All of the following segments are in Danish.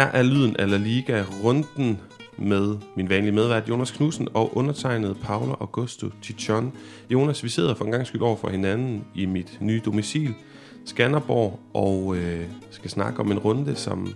Her er lyden af La Liga runden med min vanlige medvært Jonas Knudsen og undertegnet Paula Augusto Tichon. Jonas, vi sidder for en gang skyld over for hinanden i mit nye domicil, Skanderborg, og øh, skal snakke om en runde, som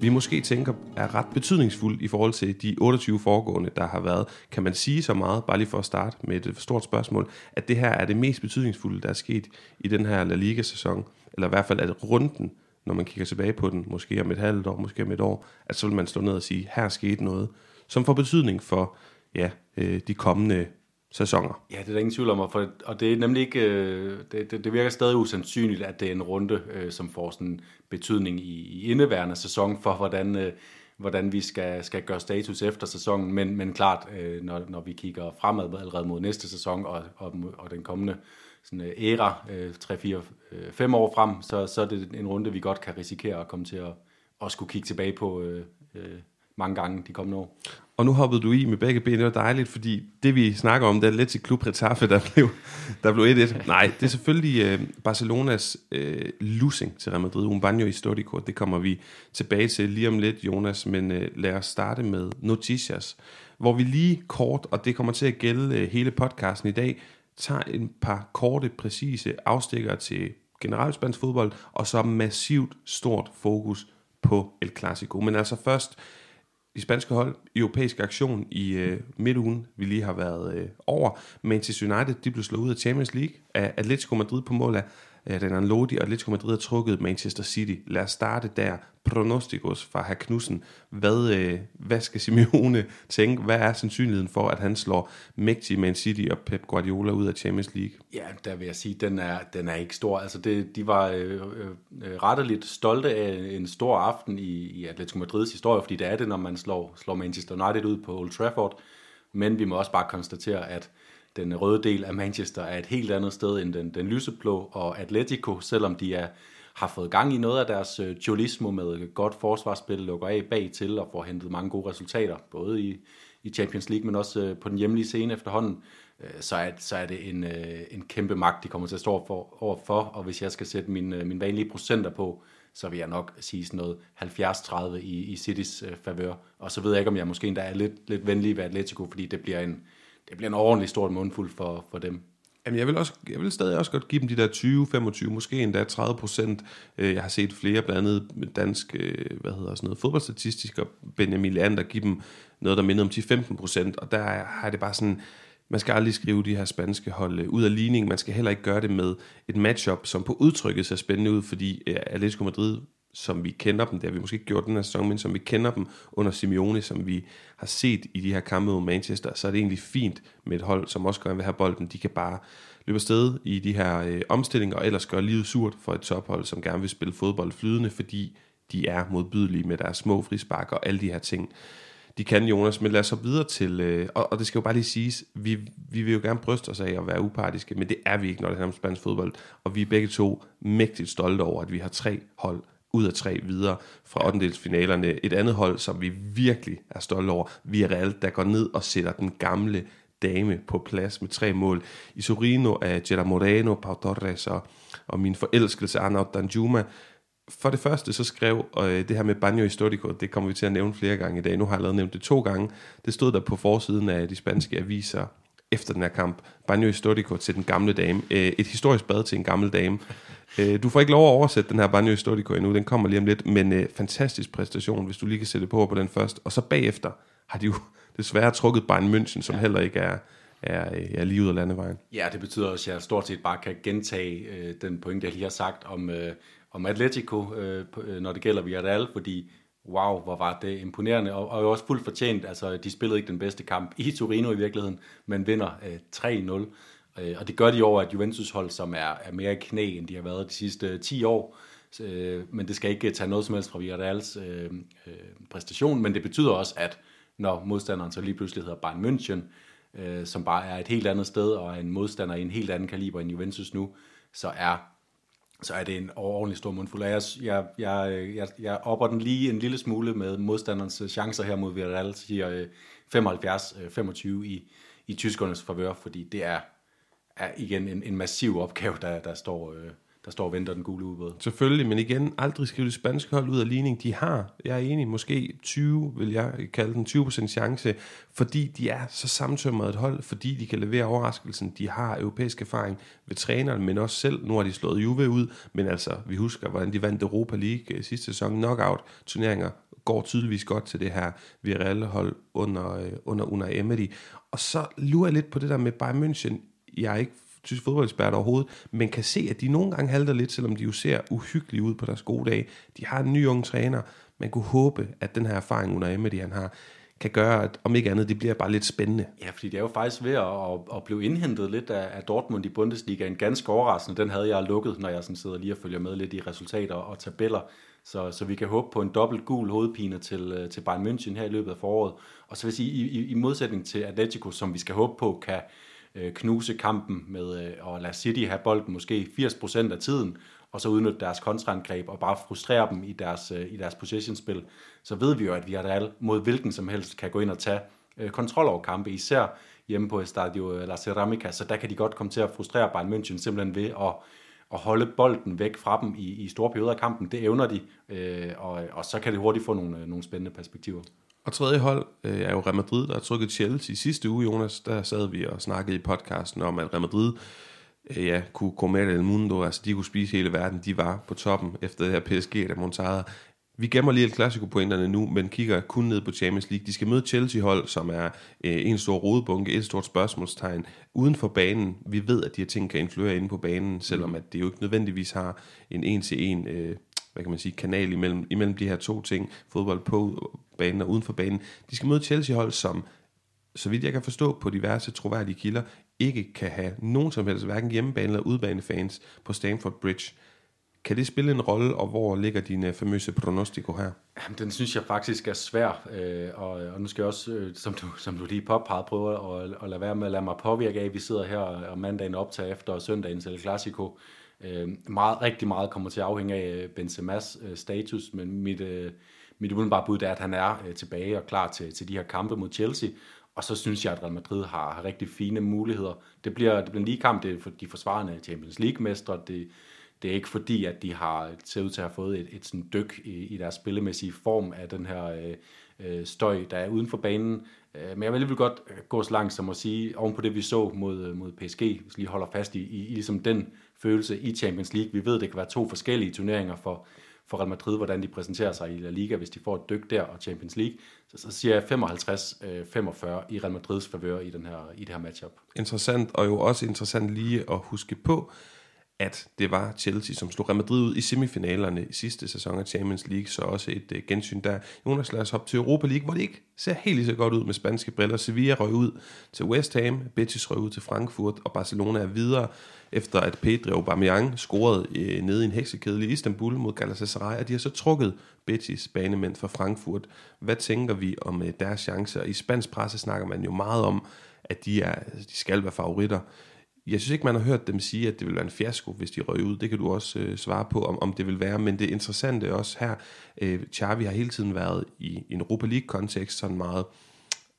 vi måske tænker er ret betydningsfuld i forhold til de 28 foregående, der har været. Kan man sige så meget, bare lige for at starte med et stort spørgsmål, at det her er det mest betydningsfulde, der er sket i den her La Liga-sæson, eller i hvert fald at runden, når man kigger tilbage på den, måske om et halvt år, måske om et år, at så vil man stå ned og sige, her skete noget, som får betydning for ja, øh, de kommende sæsoner. Ja, det er der ingen tvivl om, for, og det er nemlig ikke, øh, det, det, det virker stadig usandsynligt, at det er en runde, øh, som får sådan betydning i, i indeværende sæson for, hvordan, øh, hvordan vi skal, skal gøre status efter sæsonen, men, men klart, øh, når, når vi kigger fremad allerede mod næste sæson og, og, og den kommende sådan, øh, æra, øh, 3, 4, 5 år frem, så, så er det en runde, vi godt kan risikere at komme til at, at skulle kigge tilbage på øh, øh, mange gange de kommende år. Og nu hoppede du i med begge ben, det var dejligt, fordi det vi snakker om, det er lidt til Klub Retaffe, der blev, der blev 1-1. Nej, det er selvfølgelig øh, Barcelonas øh, losing til Real Madrid, un i Storico, det kommer vi tilbage til lige om lidt, Jonas, men øh, lad os starte med Noticias, hvor vi lige kort, og det kommer til at gælde øh, hele podcasten i dag, tager en par korte, præcise afstikker til generelt spansk fodbold, og så massivt stort fokus på El Clasico. Men altså først de spanske hold, europæisk aktion i øh, midtugen, vi lige har været øh, over. Manchester United, de blev slået ud af Champions League af Atletico Madrid på mål af Øh, Renan Lodi, og Atletico Madrid har trukket Manchester City. Lad os starte der. Pronostikos fra herr Knudsen. Hvad, øh, hvad skal Simeone tænke? Hvad er sandsynligheden for, at han slår mægtige Man City og Pep Guardiola ud af Champions League? Ja, der vil jeg sige, den er, den er ikke stor. Altså det, de var øh, øh, øh retteligt stolte af en stor aften i, i Atletico Madrids historie, fordi det er det, når man slår, slår Manchester United ud på Old Trafford. Men vi må også bare konstatere, at den røde del af Manchester er et helt andet sted end den, den lyseblå, og Atletico, selvom de er, har fået gang i noget af deres øh, cholismo med godt forsvarsspil, lukker af bag til og får hentet mange gode resultater, både i, i Champions League, men også øh, på den hjemlige scene efterhånden, øh, så, er, så er det en, øh, en kæmpe magt, de kommer til at stå for, overfor, og hvis jeg skal sætte min, øh, min vanlige procenter på, så vil jeg nok sige sådan noget 70-30 i, i Citys øh, favør. Og så ved jeg ikke, om jeg måske endda er lidt, lidt venlig ved Atletico, fordi det bliver en, det bliver en ordentlig stort mundfuld for, for dem. Jamen, jeg vil, også, jeg vil stadig også godt give dem de der 20, 25, måske endda 30 procent. Øh, jeg har set flere, blandt andet dansk, øh, hvad hedder sådan noget, fodboldstatistisk, og Benjamin Leander give dem noget, der minder om 10-15 procent, og der har det bare sådan, man skal aldrig skrive de her spanske hold øh, ud af ligning. Man skal heller ikke gøre det med et matchup, som på udtrykket ser spændende ud, fordi Atletico Madrid som vi kender dem, det har vi måske ikke gjort den her sæson, men som vi kender dem under Simeone, som vi har set i de her kampe mod Manchester, så er det egentlig fint med et hold, som også gerne vil have bolden. De kan bare løbe afsted i de her øh, omstillinger, og ellers gøre livet surt for et tophold, som gerne vil spille fodbold flydende, fordi de er modbydelige med deres små frispark og alle de her ting. De kan, Jonas, men lad os så videre til, øh, og, og det skal jo bare lige siges, vi, vi vil jo gerne bryste os af at være upartiske, men det er vi ikke, når det handler om spansk fodbold, og vi er begge to mægtigt stolte over, at vi har tre hold, ud af tre videre fra 8. finalerne. Et andet hold, som vi virkelig er stolte over, Villarreal, der går ned og sætter den gamle dame på plads med tre mål. I Sorino af Gerard Moreno, Pau Torres og, og min forelskelse Arnaud Danjuma. For det første så skrev øh, det her med Banjo Historico, det kommer vi til at nævne flere gange i dag. Nu har jeg lavet nævnt det to gange. Det stod der på forsiden af de spanske aviser efter den her kamp. Banjo Historico til den gamle dame. Øh, et historisk bad til en gammel dame. Øh, du får ikke lov at oversætte den her Banjo Historico endnu, den kommer lige om lidt, men øh, fantastisk præstation, hvis du lige kan sætte på på den først. Og så bagefter har de jo desværre trukket Bayern München, som ja. heller ikke er, er, er lige ud af landevejen. Ja, det betyder også, at jeg stort set bare kan gentage øh, den point, jeg lige har sagt om, øh, om Atletico, øh, når det gælder Villarreal, fordi wow, hvor var det imponerende, og, og også fuldt fortjent. Altså, de spillede ikke den bedste kamp i Torino i virkeligheden, men vinder øh, 3-0. Øh, og det gør de over et Juventus-hold, som er, er mere i knæ, end de har været de sidste øh, 10 år. Øh, men det skal ikke øh, tage noget som helst fra Villarreals øh, øh, præstation, men det betyder også, at når modstanderen så lige pludselig hedder Bayern München, øh, som bare er et helt andet sted, og er en modstander i en helt anden kaliber end Juventus nu, så er så er det en overordentlig stor mundfuld. Jeg, jeg, jeg, jeg, jeg opper den lige en lille smule med modstanderens chancer her mod Villarreal, siger øh, 75-25 øh, i, i tyskernes favør, fordi det er er igen en, en massiv opgave, der, der, står, øh, der står og venter den gule ubåd. Selvfølgelig, men igen, aldrig skrive det spanske hold ud af ligning. De har, jeg er enig, måske 20, vil jeg kalde den, 20% chance, fordi de er så samtømret et hold, fordi de kan levere overraskelsen. De har europæisk erfaring ved træneren, men også selv. Nu har de slået Juve ud, men altså, vi husker, hvordan de vandt Europa League øh, sidste sæson. Knockout-turneringer går tydeligvis godt til det her Villarreal-hold under, under, under Unai Emery. Og så lurer jeg lidt på det der med Bayern München. Jeg er ikke tysk fodboldekspert overhovedet, men kan se, at de nogle gange halter lidt, selvom de jo ser uhyggelige ud på deres gode dage. De har en ny ung træner. Man kunne håbe, at den her erfaring under Emery, han har, kan gøre, at om ikke andet, det bliver bare lidt spændende. Ja, fordi det er jo faktisk ved at, at blive indhentet lidt af, af Dortmund i Bundesliga. En ganske overraskende, den havde jeg lukket, når jeg sådan sidder lige og følger med lidt i resultater og tabeller. Så, så vi kan håbe på en dobbelt gul hovedpine til, øh, til Bayern München her i løbet af foråret. Og så vil jeg sige, i, i, i modsætning til Atletico, som vi skal håbe på, kan øh, knuse kampen med øh, at lade City have bolden måske 80% af tiden, og så udnytte deres kontraangreb og bare frustrere dem i deres, øh, i deres possession-spil, så ved vi jo, at vi har mod hvilken som helst kan gå ind og tage øh, kontrol over kampe, især hjemme på Estadio La Ceramica, så der kan de godt komme til at frustrere Bayern München simpelthen ved at at holde bolden væk fra dem i, i store perioder af kampen. Det evner de, øh, og, og så kan det hurtigt få nogle, øh, nogle spændende perspektiver. Og tredje hold øh, er jo Real Madrid, der har trykket Chelsea. I sidste uge, Jonas, der sad vi og snakkede i podcasten om, at Real Madrid øh, ja, kunne gå med el mundo, altså de kunne spise hele verden, de var på toppen efter det her PSG, der monterede. Vi gemmer lige et pointerne nu, men kigger kun ned på Champions League. De skal møde Chelsea-hold, som er øh, en stor rodebunke, et stort spørgsmålstegn uden for banen. Vi ved, at de her ting kan influere inde på banen, selvom at det jo ikke nødvendigvis har en en-til-en øh, hvad kan man sige, kanal imellem, imellem de her to ting, fodbold på banen og uden for banen. De skal møde Chelsea-hold, som, så vidt jeg kan forstå på diverse troværdige kilder, ikke kan have nogen som helst, hverken hjemmebane eller udbanefans på Stamford Bridge. Kan det spille en rolle, og hvor ligger dine famøse pronostico her? Jamen, den synes jeg faktisk er svær, øh, og, og nu skal jeg også, øh, som, du, som du lige påpegede, prøve at, at lade være med at lade mig påvirke af, at vi sidder her og mandagen optager efter søndagens El Clasico. Øh, meget, rigtig meget kommer til at afhænge af øh, Benzemas øh, status, men mit, øh, mit udenbare bud er, at han er øh, tilbage og klar til, til de her kampe mod Chelsea. Og så synes jeg, at Real Madrid har, har rigtig fine muligheder. Det bliver, det bliver en lige kamp, det er for de forsvarende Champions League-mestre. Det, det er ikke fordi, at de har ser ud til at have fået et, et sådan dyk i, i deres spillemæssige form af den her øh, øh, støj, der er uden for banen. Øh, men jeg vil alligevel godt øh, gå så langt som at sige, oven på det vi så mod, øh, mod PSG, hvis lige holder fast i, i, i ligesom den følelse i Champions League. Vi ved, det kan være to forskellige turneringer for, for Real Madrid, hvordan de præsenterer sig i La Liga, hvis de får et dyk der og Champions League. Så, så siger jeg 55-45 øh, i Real Madrids favør i, den her, i det her matchup. Interessant, og jo også interessant lige at huske på, at det var Chelsea, som slog Real Madrid ud i semifinalerne i sidste sæson af Champions League, så også et uh, gensyn der. Jonas, lad os hoppe til Europa League, hvor det ikke ser helt lige så godt ud med spanske briller. Sevilla røg ud til West Ham, Betis røg ud til Frankfurt, og Barcelona er videre, efter at Pedro Aubameyang scorede uh, nede i en heksekedel i Istanbul mod Galatasaray, og de har så trukket Betis banemænd fra Frankfurt. Hvad tænker vi om uh, deres chancer? I spansk presse snakker man jo meget om, at de, er, de skal være favoritter. Jeg synes ikke, man har hørt dem sige, at det vil være en fiasko, hvis de røg ud. Det kan du også øh, svare på, om, om det vil være. Men det interessante også her, øh, Xavi har hele tiden været i, en Europa League-kontekst sådan meget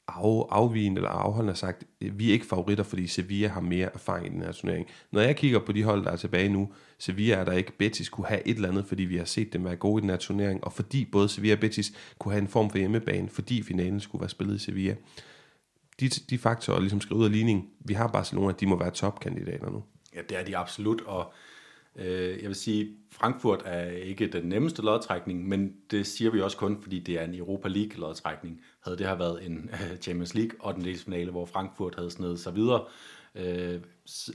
af, afvigende eller afholdende sagt, øh, vi er ikke favoritter, fordi Sevilla har mere erfaring i den her turnering. Når jeg kigger på de hold, der er tilbage nu, Sevilla er der ikke, Betis kunne have et eller andet, fordi vi har set dem være gode i den her turnering, og fordi både Sevilla og Betis kunne have en form for hjemmebane, fordi finalen skulle være spillet i Sevilla de, de faktorer ligesom skal ud af ligning. Vi har Barcelona, de må være topkandidater nu. Ja, det er de absolut, og øh, jeg vil sige, Frankfurt er ikke den nemmeste lodtrækning, men det siger vi også kun, fordi det er en Europa League lodtrækning. Havde det her været en øh, Champions League og den finale, hvor Frankfurt havde snedet sig videre, øh,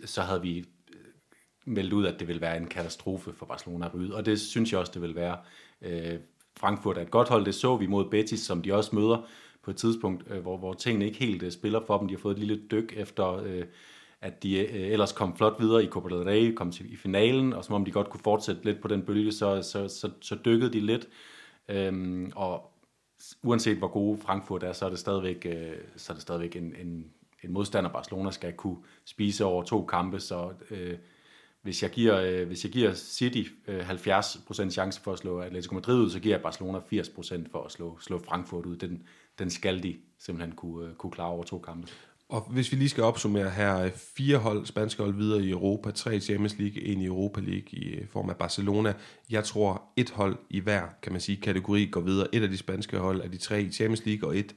så havde vi øh, meldt ud, at det ville være en katastrofe for Barcelona at ryge, og det synes jeg også, det vil være. Øh, Frankfurt er et godt hold, det så vi mod Betis, som de også møder, på et tidspunkt, øh, hvor, hvor tingene ikke helt øh, spiller for dem. De har fået et lille dyk efter, øh, at de øh, ellers kom flot videre i Copa del Rey, kom til i finalen, og som om de godt kunne fortsætte lidt på den bølge, så, så, så, så dykkede de lidt. Øhm, og uanset hvor gode Frankfurt er, så er det stadigvæk, øh, så er det stadigvæk en, en, en modstander, Barcelona skal kunne spise over to kampe, så øh, hvis jeg giver, øh, hvis jeg giver City øh, 70% chance for at slå Atletico Madrid ud, så giver jeg Barcelona 80% for at slå, slå Frankfurt ud. Den, den skal de simpelthen kunne, øh, kunne klare over to kampe. Og hvis vi lige skal opsummere her, fire hold, spanske hold videre i Europa, tre i Champions League, en i Europa League i øh, form af Barcelona. Jeg tror, et hold i hver, kan man sige, kategori går videre. Et af de spanske hold er de tre i Champions League, og et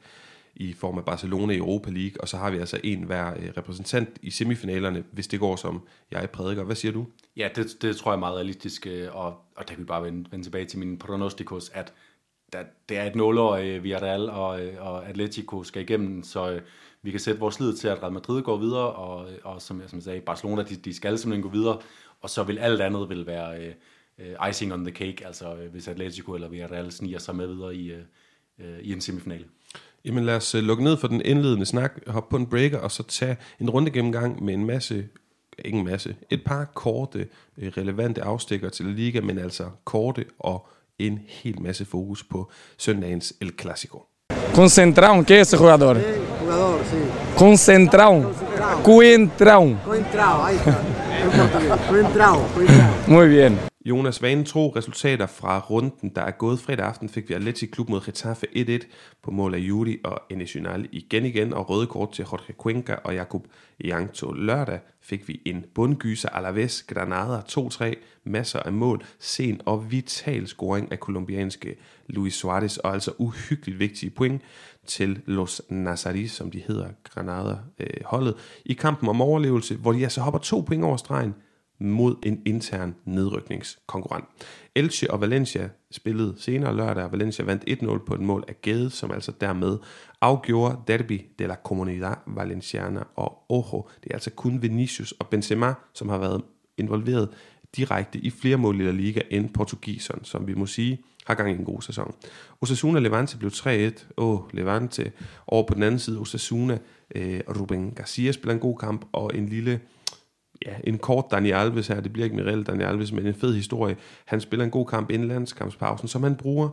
i form af Barcelona i Europa League, og så har vi altså en hver øh, repræsentant i semifinalerne, hvis det går som jeg prædiker. Hvad siger du? Ja, det, det tror jeg er meget realistisk, øh, og, og der kan vi bare vende, vende tilbage til min pronostikos, at der, det er et nålår, Villarreal og, øh, og Atletico skal igennem, så øh, vi kan sætte vores lid til, at Real Madrid går videre, og, øh, og som, jeg, som jeg sagde, Barcelona, de, de skal simpelthen gå videre, og så vil alt andet vil være øh, icing on the cake, altså hvis Atletico eller Villarreal sniger sig med videre i, øh, i en semifinale. Jamen lad os lukke ned for den indledende snak, hoppe på en breaker, og så tage en runde gennemgang med en masse ikke en masse, et par korte, relevante afstikker til Liga, men altså korte og en hel masse fokus på søndagens El Clasico. Concentrado, ¿qué es ese jugador? Sí, jugador, sí. Concentrado. Coentrao. Coentrao, ahí está. Coentrao, coentrao. Muy bien. Jonas Vane tro resultater fra runden, der er gået fredag aften, fik vi Atleti Klub mod Getafe 1-1 på mål af Juli og Enesional igen igen, og røde kort til Jorge Cuenca og Jakub Jankto. Lørdag fik vi en bundgyser Alaves Granada 2-3, masser af mål, sen og vital scoring af kolumbianske Luis Suarez, og altså uhyggeligt vigtige point til Los Nazaris, som de hedder, Granada-holdet, øh, i kampen om overlevelse, hvor de altså hopper to point over stregen, mod en intern nedrykningskonkurrent. Elche og Valencia spillede senere lørdag, og Valencia vandt 1-0 på et mål af Gade, som altså dermed afgjorde Derby de la Comunidad Valenciana og Ojo. Det er altså kun Vinicius og Benzema, som har været involveret direkte i flere mål i La Liga end portugiseren, som vi må sige har gang i en god sæson. Osasuna Levante blev 3-1. Åh, Levante. Over på den anden side, Osasuna, eh, øh, Ruben Garcia spiller en god kamp, og en lille ja, en kort Daniel Alves her, det bliver ikke Mirel Daniel Alves, men en fed historie. Han spiller en god kamp inden landskampspausen, som han bruger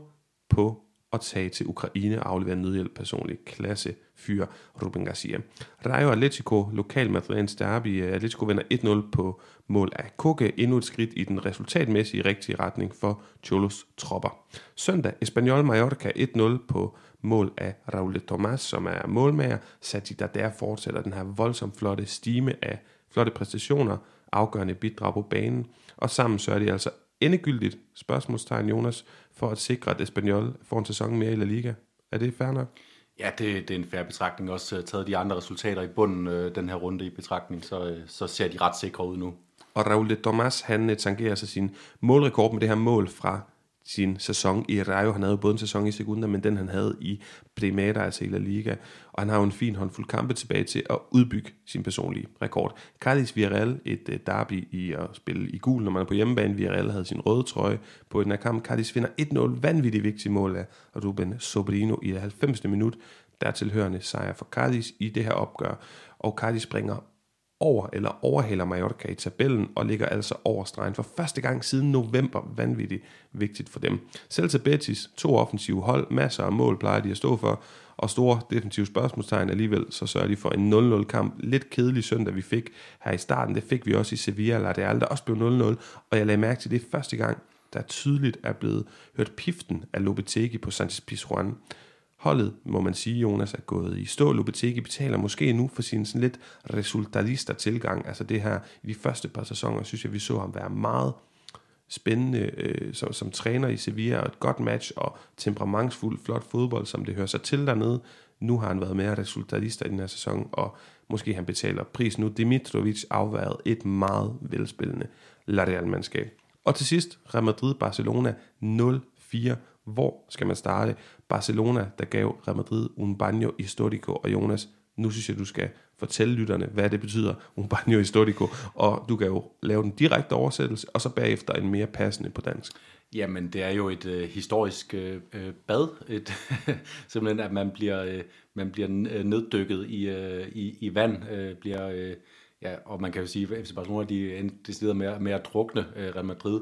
på at tage til Ukraine og aflevere nødhjælp personlig klasse fyr Ruben Garcia. Rayo Atletico, lokal Madridens derby. Atletico vinder 1-0 på mål af Koke. Endnu et skridt i den resultatmæssige rigtige retning for Cholos tropper. Søndag, Espanyol Mallorca 1-0 på mål af Raul Tomas, som er målmager. Sati der fortsætter den her voldsomt flotte stime af flotte præstationer, afgørende bidrag på banen, og sammen sørger de altså endegyldigt, spørgsmålstegn Jonas, for at sikre, at Espanyol får en sæson mere i La Liga. Er det fair nok? Ja, det, det er en færre betragtning. Også uh, taget de andre resultater i bunden uh, den her runde i betragtning, så, uh, så ser de ret sikre ud nu. Og Raul de Tomas, han tangerer sig sin målrekord med det her mål fra sin sæson i Rayo. Han havde jo både en sæson i Segunda, men den han havde i Primera, altså i La Liga. Og han har jo en fin håndfuld kampe tilbage til at udbygge sin personlige rekord. Cardis Villarreal, et uh, derby i at spille i gul, når man er på hjemmebane. Villarreal havde sin røde trøje på den her kamp. Cardis vinder 1-0, vanvittigt vigtigt mål af Ruben Sobrino i det 90. minut. Der tilhørende sejr for Cardis i det her opgør. Og Cardis springer over eller overhaler Mallorca i tabellen og ligger altså over stregen for første gang siden november. Vanvittigt vigtigt for dem. Selv til Betis, to offensive hold, masser af mål plejer de at stå for, og store defensive spørgsmålstegn alligevel, så sørger de for en 0-0 kamp. Lidt kedelig søndag, vi fik her i starten. Det fik vi også i Sevilla, eller det aldrig også blev 0-0, og jeg lagde mærke til det første gang, der tydeligt er blevet hørt piften af Lopetegi på Sanchez Pizjuan. Holdet, må man sige, Jonas, er gået i stå. Lopetegi betaler måske nu for sin sådan lidt resultatister tilgang. Altså det her, i de første par sæsoner, synes jeg, vi så ham være meget spændende øh, som, som træner i Sevilla, og et godt match, og temperamentsfuld, flot fodbold, som det hører sig til dernede. Nu har han været mere resultatister i den her sæson, og måske han betaler pris nu. Dimitrovic afværet et meget velspillende La Real-mandskab. Og til sidst, Real Madrid-Barcelona 0-4 hvor skal man starte? Barcelona, der gav Real Madrid un baño histórico. og Jonas, nu synes jeg, du skal fortælle lytterne, hvad det betyder, un baño histórico. og du kan jo lave den direkte oversættelse, og så bagefter en mere passende på dansk. Jamen, det er jo et øh, historisk øh, øh bad, et, simpelthen at man bliver, øh, man bliver øh, neddykket i, øh, i, i vand, øh, bliver, øh, ja, og man kan jo sige, at FC Barcelona de er med, med at drukne øh, Real Madrid,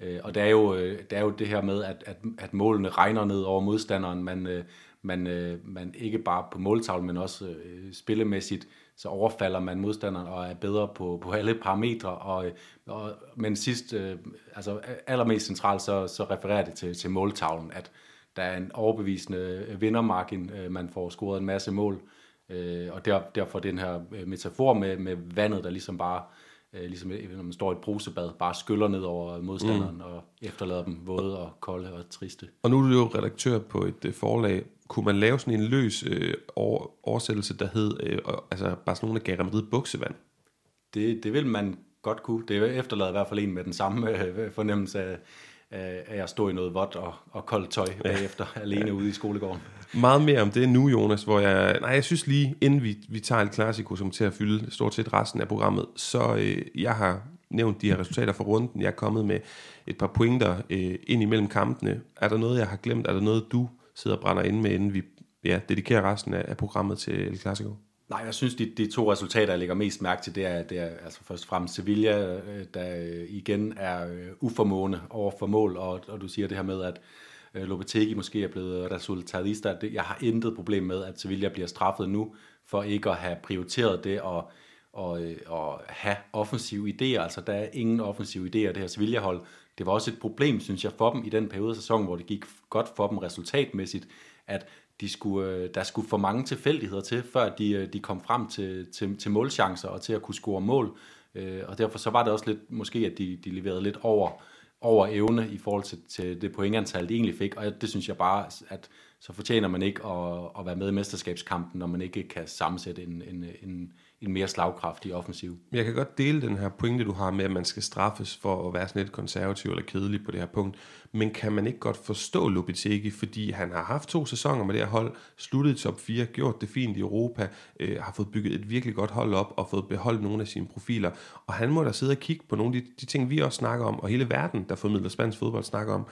Øh, og det er, jo, øh, der det er jo det her med, at, at, at målene regner ned over modstanderen. Man, øh, man, øh, man ikke bare på måltavlen, men også øh, spillemæssigt, så overfalder man modstanderen og er bedre på, på alle parametre. Og, øh, og, men sidst, øh, altså allermest centralt, så, så refererer det til, til måltavlen, at der er en overbevisende øh, vindermargin. Øh, man får scoret en masse mål. Øh, og der, derfor den her metafor med, med vandet, der ligesom bare, øh, ligesom når man står i et brusebad, bare skyller ned over modstanderen mm. og efterlader dem våde og kolde og triste. Og nu er du jo redaktør på et øh, forlag. Kunne man lave sådan en løs øh, over, oversættelse, der hed øh, altså Barcelona gav Real buksevand? Det, det vil man godt kunne. Det efterlader i hvert fald en med den samme øh, fornemmelse af, af at stå i noget vådt og, og koldt tøj bagefter, alene ude i skolegården. Meget mere om det nu, Jonas, hvor jeg... Nej, jeg synes lige, inden vi, vi tager et klassiko, som til at fylde stort set resten af programmet, så øh, jeg har nævnt de her resultater fra runden. Jeg er kommet med et par pointer øh, ind imellem kampene. Er der noget, jeg har glemt? Er der noget, du sidder og brænder ind med, inden vi ja, dedikerer resten af, af programmet til El Clasico? Nej, jeg synes, de, de to resultater, jeg lægger mest mærke til, det er, det er altså først og fremmest Sevilla, øh, der øh, igen er øh, uformående over for mål, og, og du siger det her med, at Øh, Lopetegi måske er blevet resultatista. Jeg har intet problem med, at Sevilla bliver straffet nu, for ikke at have prioriteret det og, og, øh, og have offensive idéer. Altså, der er ingen offensive idéer, det her Sevilla-hold. Det var også et problem, synes jeg, for dem i den periode af sæsonen, hvor det gik godt for dem resultatmæssigt, at de skulle, øh, der skulle for mange tilfældigheder til, før de, de kom frem til, til, til målchancer og til at kunne score mål. Og derfor så var det også lidt, måske at de, de leverede lidt over, over evne i forhold til, til det pointantal, de egentlig fik. Og det synes jeg bare, at så fortjener man ikke at, at være med i mesterskabskampen, når man ikke kan sammensætte en, en, en, en mere slagkraftig offensiv. Jeg kan godt dele den her pointe, du har med, at man skal straffes for at være sådan lidt konservativ eller kedelig på det her punkt. Men kan man ikke godt forstå Lopetegi, fordi han har haft to sæsoner med det her hold, sluttet i top 4, gjort det fint i Europa, øh, har fået bygget et virkelig godt hold op og fået beholdt nogle af sine profiler. Og han må da sidde og kigge på nogle af de, de ting, vi også snakker om, og hele verden, der formidler spansk fodbold, snakker om,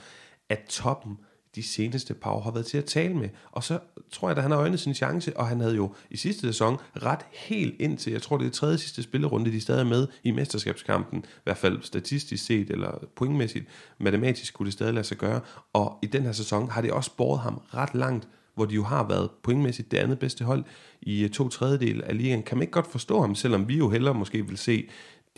at toppen de seneste par år har været til at tale med. Og så tror jeg, at han har øjnet sin chance, og han havde jo i sidste sæson ret helt ind til, jeg tror det er tredje sidste spillerunde, de stadig er med i mesterskabskampen, i hvert fald statistisk set, eller pointmæssigt, matematisk kunne det stadig lade sig gøre. Og i den her sæson har det også båret ham ret langt, hvor de jo har været pointmæssigt det andet bedste hold i to tredjedel af ligaen. Kan man ikke godt forstå ham, selvom vi jo hellere måske vil se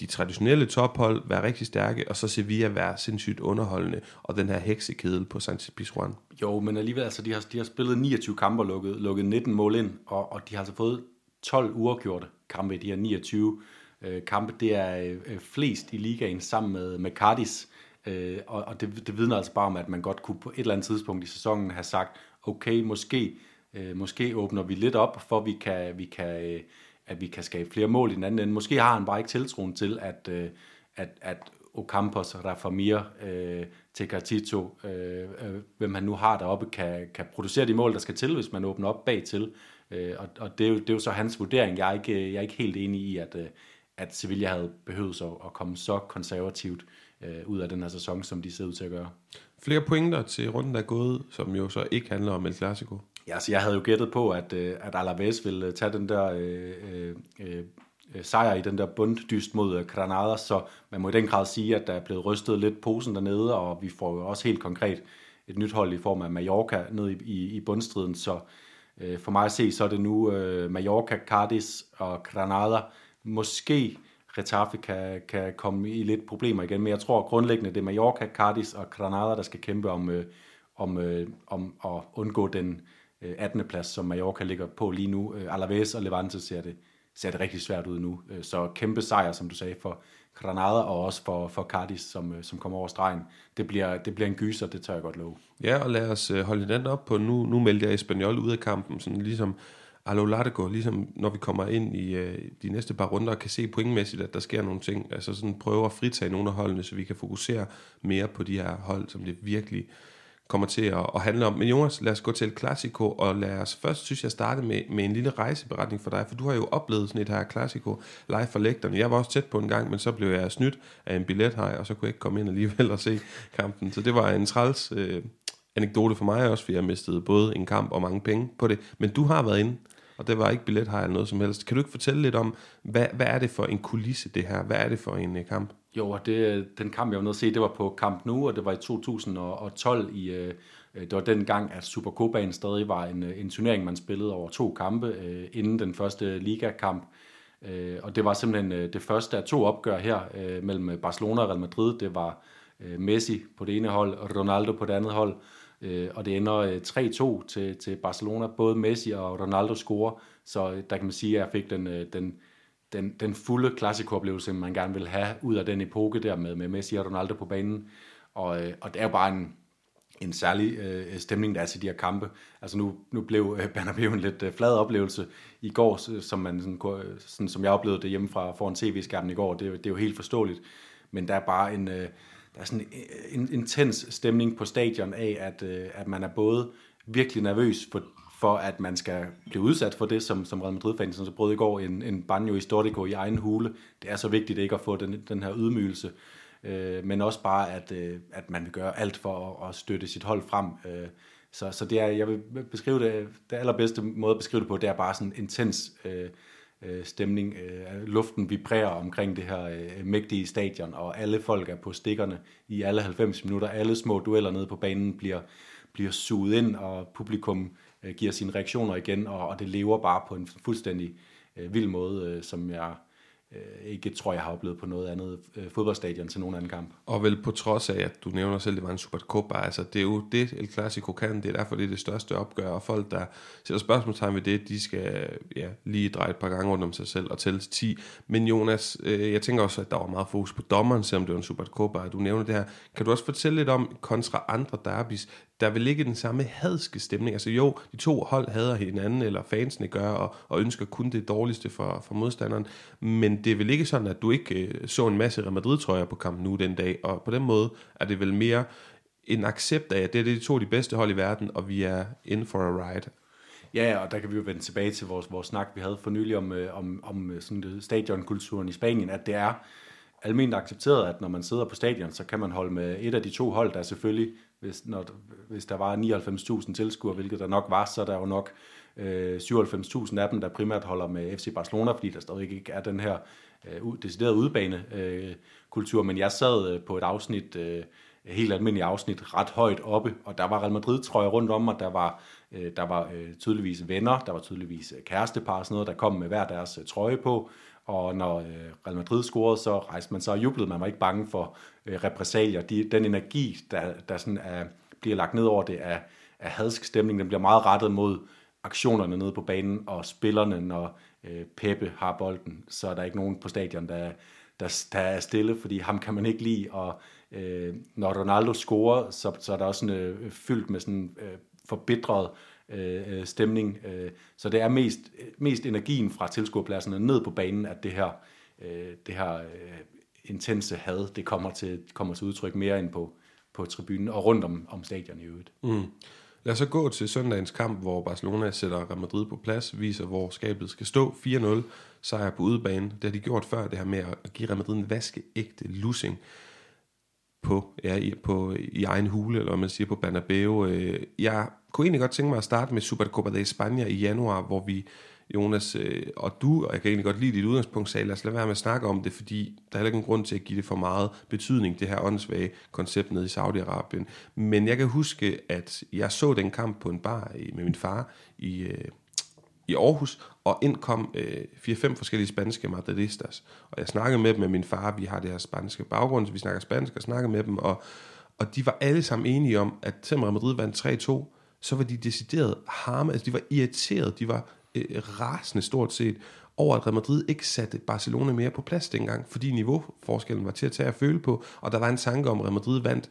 de traditionelle tophold være rigtig stærke, og så Sevilla være sindssygt underholdende, og den her heksekedel på Sanchez Pizjuan. Jo, men alligevel, altså, de har, de har spillet 29 kampe og lukket, lukket 19 mål ind, og, og de har altså fået 12 uafgjorte kampe i de her 29 øh, kampe. Det er øh, flest i ligaen sammen med, med Cardis, øh, og, og det, det vidner altså bare om, at man godt kunne på et eller andet tidspunkt i sæsonen have sagt, okay, måske, øh, måske åbner vi lidt op, for vi kan, vi kan øh, at vi kan skabe flere mål i den anden ende. Måske har han bare ikke tiltroen til, at, øh, at, at Ocampos, Rafamir, øh, Tecatito, øh, øh, hvem han nu har deroppe, kan, kan producere de mål, der skal til, hvis man åbner op bag til. Øh, og og det, er jo, det er jo så hans vurdering. Jeg er ikke, øh, jeg er ikke helt enig i, at, øh, at Sevilla havde behøvet at, at komme så konservativt øh, ud af den her sæson, som de ser ud til at gøre. Flere pointer til runden, der er gået, som jo så ikke handler om El Clasico. Ja, altså jeg havde jo gættet på, at, øh, at Alaves ville øh, tage den der øh, øh, øh, sejr i den der bunddyst mod Granada, så man må i den grad sige, at der er blevet rystet lidt posen dernede, og vi får jo også helt konkret et nyt hold i form af Mallorca ned i, i, i bundstriden, så øh, for mig at se, så er det nu øh, Mallorca, Cardis og Granada. Måske Retafe kan, kan komme i lidt problemer igen, men jeg tror grundlæggende, det er Mallorca, Cardis og Granada, der skal kæmpe om, øh, om, øh, om at undgå den Øh, 18. Plads, som Mallorca ligger på lige nu. Øh, Alaves og Levante ser det, ser det rigtig svært ud nu. Øh, så kæmpe sejr, som du sagde, for Granada og også for, for Cardis, som, øh, som kommer over stregen. Det bliver, det bliver en gyser, det tør jeg godt love. Ja, og lad os øh, holde den op på, nu, nu meldte jeg Espanyol ud af kampen, sådan ligesom a lo largo, ligesom når vi kommer ind i de næste par runder og kan se pointmæssigt, at der sker nogle ting. Altså sådan prøve at fritage nogle af holdene, så vi kan fokusere mere på de her hold, som det virkelig kommer til at, at handle om. Men Jonas, lad os gå til et og lad os først, synes jeg, starte med, med en lille rejseberetning for dig, for du har jo oplevet sådan et her Clasico live for lægterne. Jeg var også tæt på en gang, men så blev jeg snydt af en billet her, og så kunne jeg ikke komme ind alligevel og se kampen. Så det var en træls øh, anekdote for mig også, for jeg mistede både en kamp og mange penge på det. Men du har været inde, og det var ikke billet her eller noget som helst. Kan du ikke fortælle lidt om, hvad, hvad er det for en kulisse det her? Hvad er det for en øh, kamp? Jo, det, den kamp, jeg var nede at se, det var på Camp Nou, og det var i 2012 i... Øh, det var den gang, at Supercopaen stadig var en, øh, en turnering, man spillede over to kampe øh, inden den første ligakamp. Øh, og det var simpelthen øh, det første af to opgør her øh, mellem øh, Barcelona og Real Madrid. Det var Messi på det ene hold, og Ronaldo på det andet hold. øh, og det ender øh, 3-2 til, til Barcelona. Både Messi og Ronaldo scorer, så der kan man sige, at jeg fik den, øh, den, den, den fulde klassikoplevelse, man gerne vil have ud af den epoke der med, med Messi og Ronaldo på banen. Og, øh, og det er jo bare en, en særlig øh, stemning, der er til de her kampe. Altså nu, nu blev øh, Bernabeu en lidt øh, flad oplevelse i går, som, man, sådan, kunne- øh, sådan, som jeg oplevede det hjemmefra foran tv-skærmen i går. Det, det er jo helt forståeligt. Men der er bare en, øh, der er sådan en, en intens stemning på stadion af, at, øh, at man er både virkelig nervøs for, for at man skal blive udsat for det, som, som Real madrid fansen som så brød i går en, en banjo historico i egen hule. Det er så vigtigt ikke at få den, den her ydmygelse øh, men også bare, at, øh, at man vil gøre alt for at, at støtte sit hold frem. Øh, så, så det er, jeg vil beskrive det, det allerbedste måde at beskrive det på, det er bare sådan en intens øh, øh, stemning. Øh, luften vibrerer omkring det her øh, mægtige stadion, og alle folk er på stikkerne i alle 90 minutter. Alle små dueller nede på banen bliver, bliver suget ind, og publikum øh, giver sine reaktioner igen, og, og det lever bare på en fuldstændig øh, vild måde, øh, som jeg øh, ikke tror, jeg har oplevet på noget andet øh, fodboldstadion til nogen anden kamp. Og vel på trods af, at du nævner selv, at det var en Supercopa, altså det er jo det, El Clasico kan, det er derfor, det er det største opgør, og folk, der sætter spørgsmålstegn ved det, de skal ja, lige dreje et par gange rundt om sig selv og tælle til 10. Men Jonas, øh, jeg tænker også, at der var meget fokus på dommeren, selvom det var en Supercopa, og du nævner det her. Kan du også fortælle lidt om, kontra andre derbis, der vil ikke den samme hadske stemning. Altså jo, de to hold hader hinanden, eller fansene gør, og, og ønsker kun det dårligste for, for modstanderen. Men det er vel ikke sådan, at du ikke øh, så en masse Real Madrid-trøjer på kampen nu den dag, og på den måde er det vel mere en accept af, at det er de to de bedste hold i verden, og vi er in for a ride. Ja, og der kan vi jo vende tilbage til vores, vores snak, vi havde for nylig om, øh, om, om øh, sådan det, stadionkulturen i Spanien, at det er almindeligt accepteret, at når man sidder på stadion, så kan man holde med et af de to hold, der selvfølgelig, hvis, når, hvis der var 99.000 tilskuere, hvilket der nok var, så er der jo nok øh, 97.000 af dem, der primært holder med FC Barcelona, fordi der stadig ikke er den her øh, decideret deciderede udbane øh, kultur. Men jeg sad øh, på et afsnit, øh, helt almindeligt afsnit, ret højt oppe, og der var Real Madrid trøjer rundt om mig, der var, øh, der var øh, tydeligvis venner, der var tydeligvis øh, kærestepar og sådan noget, der kom med hver deres øh, trøje på, og når øh, Real Madrid scorede, så rejste man sig og jublede. Man var ikke bange for øh, repressalier. De, den energi, der, der sådan er, bliver lagt ned over det af, af hadsk stemning, den bliver meget rettet mod aktionerne nede på banen og spillerne, når øh, Peppe har bolden, så er der ikke nogen på stadion, der, der, der er stille, fordi ham kan man ikke lide, og øh, når Ronaldo scorer, så, så er der også sådan, øh, fyldt med sådan øh, forbitret øh, øh stemning. Øh, så det er mest, mest energien fra tilskuerpladserne ned på banen, at det her, øh, det her øh, intense had, det kommer til, kommer til udtryk mere end på, på tribunen og rundt om, om stadion i øvrigt. Mm. Lad os så gå til søndagens kamp, hvor Barcelona sætter Real Madrid på plads, viser, hvor skabet skal stå. 4-0, sejr på udebane. Det har de gjort før, det her med at give Real Madrid en vaskeægte lussing på, ja, i, på, i egen hule, eller hvad man siger, på Bernabeu. Øh, jeg kunne egentlig godt tænke mig at starte med Supercopa de España i januar, hvor vi, Jonas, øh, og du, og jeg kan egentlig godt lide dit udgangspunkt, sagde, lad os lade være med at snakke om det, fordi der er heller ikke en grund til at give det for meget betydning, det her åndssvage koncept nede i Saudi-Arabien. Men jeg kan huske, at jeg så den kamp på en bar i- med min far i, øh, i Aarhus, og ind kom øh, 4-5 forskellige spanske madridistas. Og jeg snakkede med dem med min far, vi har det her spanske baggrund, så vi snakker spansk, og snakkede med dem, og, og de var alle sammen enige om, at selvom Madrid vandt 3-2, så var de decideret harme, altså de var irriteret, de var øh, rasende stort set, over at Real Madrid ikke satte Barcelona mere på plads dengang, fordi niveauforskellen var til at tage at føle på, og der var en tanke om, at Real Madrid vandt,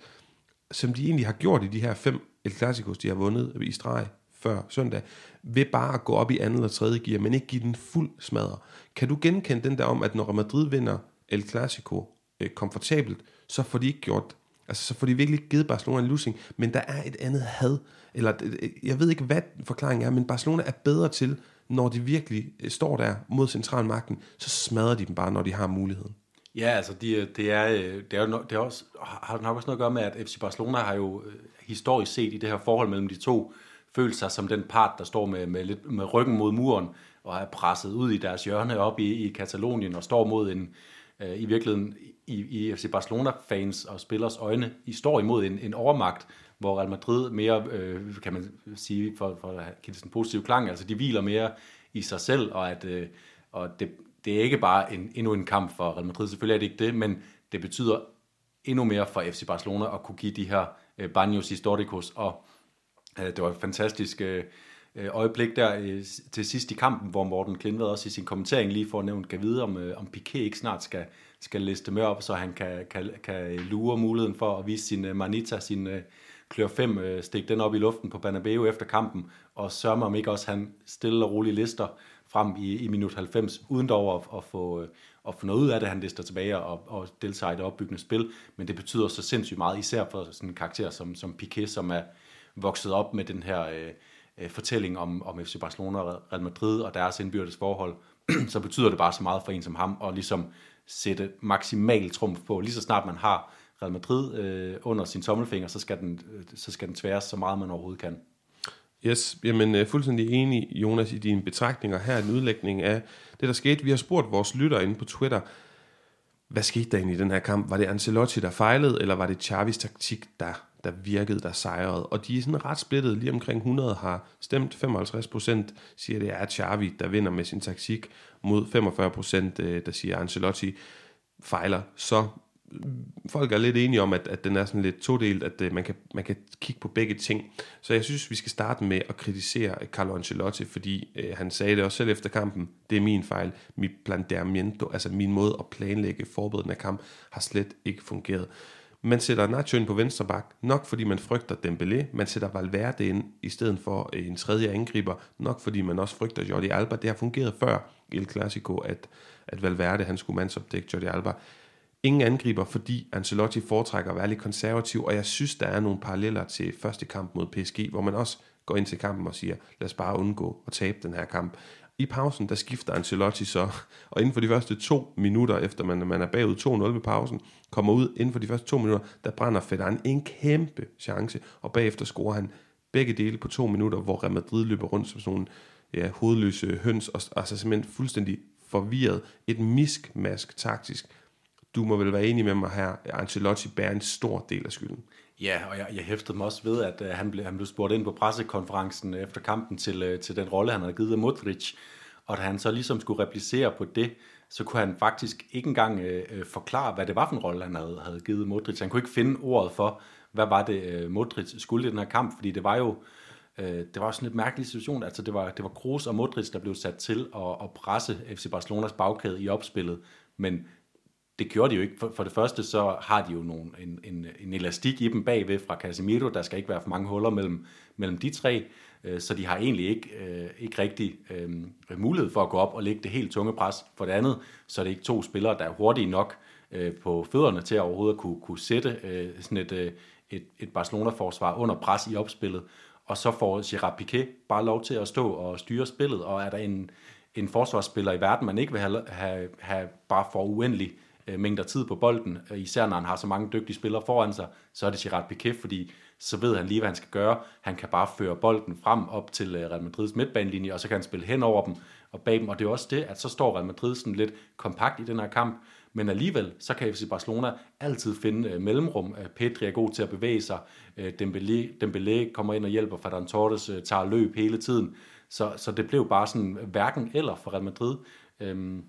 som de egentlig har gjort i de her fem El Clasicos, de har vundet i streg før søndag, ved bare at gå op i anden eller tredje gear, men ikke give den fuld smadre. Kan du genkende den der om, at når Real Madrid vinder El Clasico øh, komfortabelt, så får de ikke gjort, altså så får de virkelig ikke givet Barcelona en losing, men der er et andet had, eller øh, øh, jeg ved ikke, hvad forklaringen er, men Barcelona er bedre til, når de virkelig øh, står der mod centralmagten, så smadrer de dem bare, når de har muligheden. Ja, altså de, øh, det, er, øh, det, er jo, det er også, har nok også noget at gøre med, at FC Barcelona har jo historisk set i det her forhold mellem de to, følt sig som den part, der står med, med, lidt, med ryggen mod muren, og er presset ud i deres hjørne op i, i Katalonien, og står mod en, øh, i virkeligheden, i, i FC Barcelona-fans og spillers øjne, I står imod en, en overmagt, hvor Real Madrid mere, øh, kan man sige, for, for at give det sådan en positiv klang, altså de hviler mere i sig selv, og at øh, og det, det er ikke bare en, endnu en kamp for Real Madrid, selvfølgelig er det ikke det, men det betyder endnu mere for FC Barcelona at kunne give de her øh, Banyos Historicos, og Øh, Det var et fantastisk øh, øh, øjeblik der øh, til sidst i kampen, hvor Morten Klindvad også i sin kommentering lige får nævnt, kan vide, om, øh, om Piqué ikke snart skal, skal liste med op, så han kan, kan, kan lure muligheden for at vise sin øh, Manita, sin øh, klør 5, øh, stik den op i luften på Banabeo efter kampen, og sørge mig om ikke også han stille og roligt lister frem i, i minut 90, uden dog at, at, få, øh, at få noget ud af det, han lister tilbage og, og deltager i det opbyggende spil, men det betyder så sindssygt meget, især for sådan en karakter som, som Piqué, som er vokset op med den her øh, øh, fortælling om, om FC Barcelona og Real Madrid og deres indbyrdes forhold, så betyder det bare så meget for en som ham, og ligesom sætte maksimal trumf på. Lige så snart man har Real Madrid øh, under sin tommelfinger, så skal, den, øh, så skal den tværes så meget, man overhovedet kan. Yes, jamen øh, fuldstændig enig, Jonas, i dine betragtninger. Her en udlægning af det, der skete. Vi har spurgt vores lytter inde på Twitter, hvad skete der egentlig i den her kamp? Var det Ancelotti, der fejlede, eller var det Xavis taktik, der, der virkede, der sejrede? Og de er sådan ret splittet. Lige omkring 100 har stemt 55 procent, siger det er Xavi, der vinder med sin taktik, mod 45 procent, øh, der siger Ancelotti fejler. Så folk er lidt enige om, at, at den er sådan lidt todelt, at uh, man, kan, man kan kigge på begge ting. Så jeg synes, vi skal starte med at kritisere Carlo Ancelotti, fordi uh, han sagde det også selv efter kampen, det er min fejl, mit planteamiento, altså min måde at planlægge forberedende af kamp, har slet ikke fungeret. Man sætter Nacho ind på venstre bak, nok fordi man frygter Dembélé. Man sætter Valverde ind i stedet for øh, en tredje angriber, nok fordi man også frygter Jordi Alba. Det har fungeret før i El Clasico, at, at Valverde han skulle mandsopdække Jordi Alba ingen angriber, fordi Ancelotti foretrækker at være lidt konservativ, og jeg synes, der er nogle paralleller til første kamp mod PSG, hvor man også går ind til kampen og siger, lad os bare undgå at tabe den her kamp. I pausen, der skifter Ancelotti så, og inden for de første to minutter, efter man, man er bagud 2-0 ved pausen, kommer ud inden for de første to minutter, der brænder Federn en kæmpe chance, og bagefter scorer han begge dele på to minutter, hvor Real Madrid løber rundt som sådan nogle ja, hovedløse høns, og altså simpelthen fuldstændig forvirret. Et miskmask taktisk, du må vel være enig med mig her, Ancelotti bærer en stor del af skylden. Ja, og jeg, jeg hæftede mig også ved, at uh, han, blev, han blev spurgt ind på pressekonferencen øh, efter kampen til, uh, til den rolle, han havde givet af Modric, og da han så ligesom skulle replicere på det, så kunne han faktisk ikke engang uh, forklare, hvad det var for en rolle, han havde, havde givet Modric. Han kunne ikke finde ordet for, hvad var det, uh, Modric skulle i den her kamp, fordi det var jo det var sådan en lidt mærkelig situation. Altså det var, det var Kroos og Modric, der blev sat til at, at presse FC Barcelonas bagkæde i opspillet, men det gjorde de jo ikke. For, for det første så har de jo nogle, en, en, en elastik i dem bagved fra Casemiro. Der skal ikke være for mange huller mellem, mellem de tre. Øh, så de har egentlig ikke, øh, ikke rigtig øh, mulighed for at gå op og lægge det helt tunge pres. For det andet, så er det ikke to spillere, der er hurtige nok øh, på fødderne til at overhovedet kunne, kunne sætte øh, sådan et, øh, et, et Barcelona-forsvar under pres i opspillet. Og så får Gerard Piqué bare lov til at stå og styre spillet. Og er der en, en forsvarsspiller i verden, man ikke vil have, have, have bare for uendelig øh, Øh, mængder tid på bolden, øh, især når han har så mange dygtige spillere foran sig, så er det Gerard Piqué, fordi så ved han lige, hvad han skal gøre. Han kan bare føre bolden frem op til øh, Real Madrids midtbanelinje, og så kan han spille hen over dem og bag dem, og det er også det, at så står Real Madrid sådan lidt kompakt i den her kamp, men alligevel, så kan FC Barcelona altid finde øh, mellemrum. Øh, Pedri er god til at bevæge sig. Øh, Dembélé, Dembélé kommer ind og hjælper, Ferran Torres øh, tager løb hele tiden. Så, så det blev bare sådan hverken eller for Real Madrid. Øhm,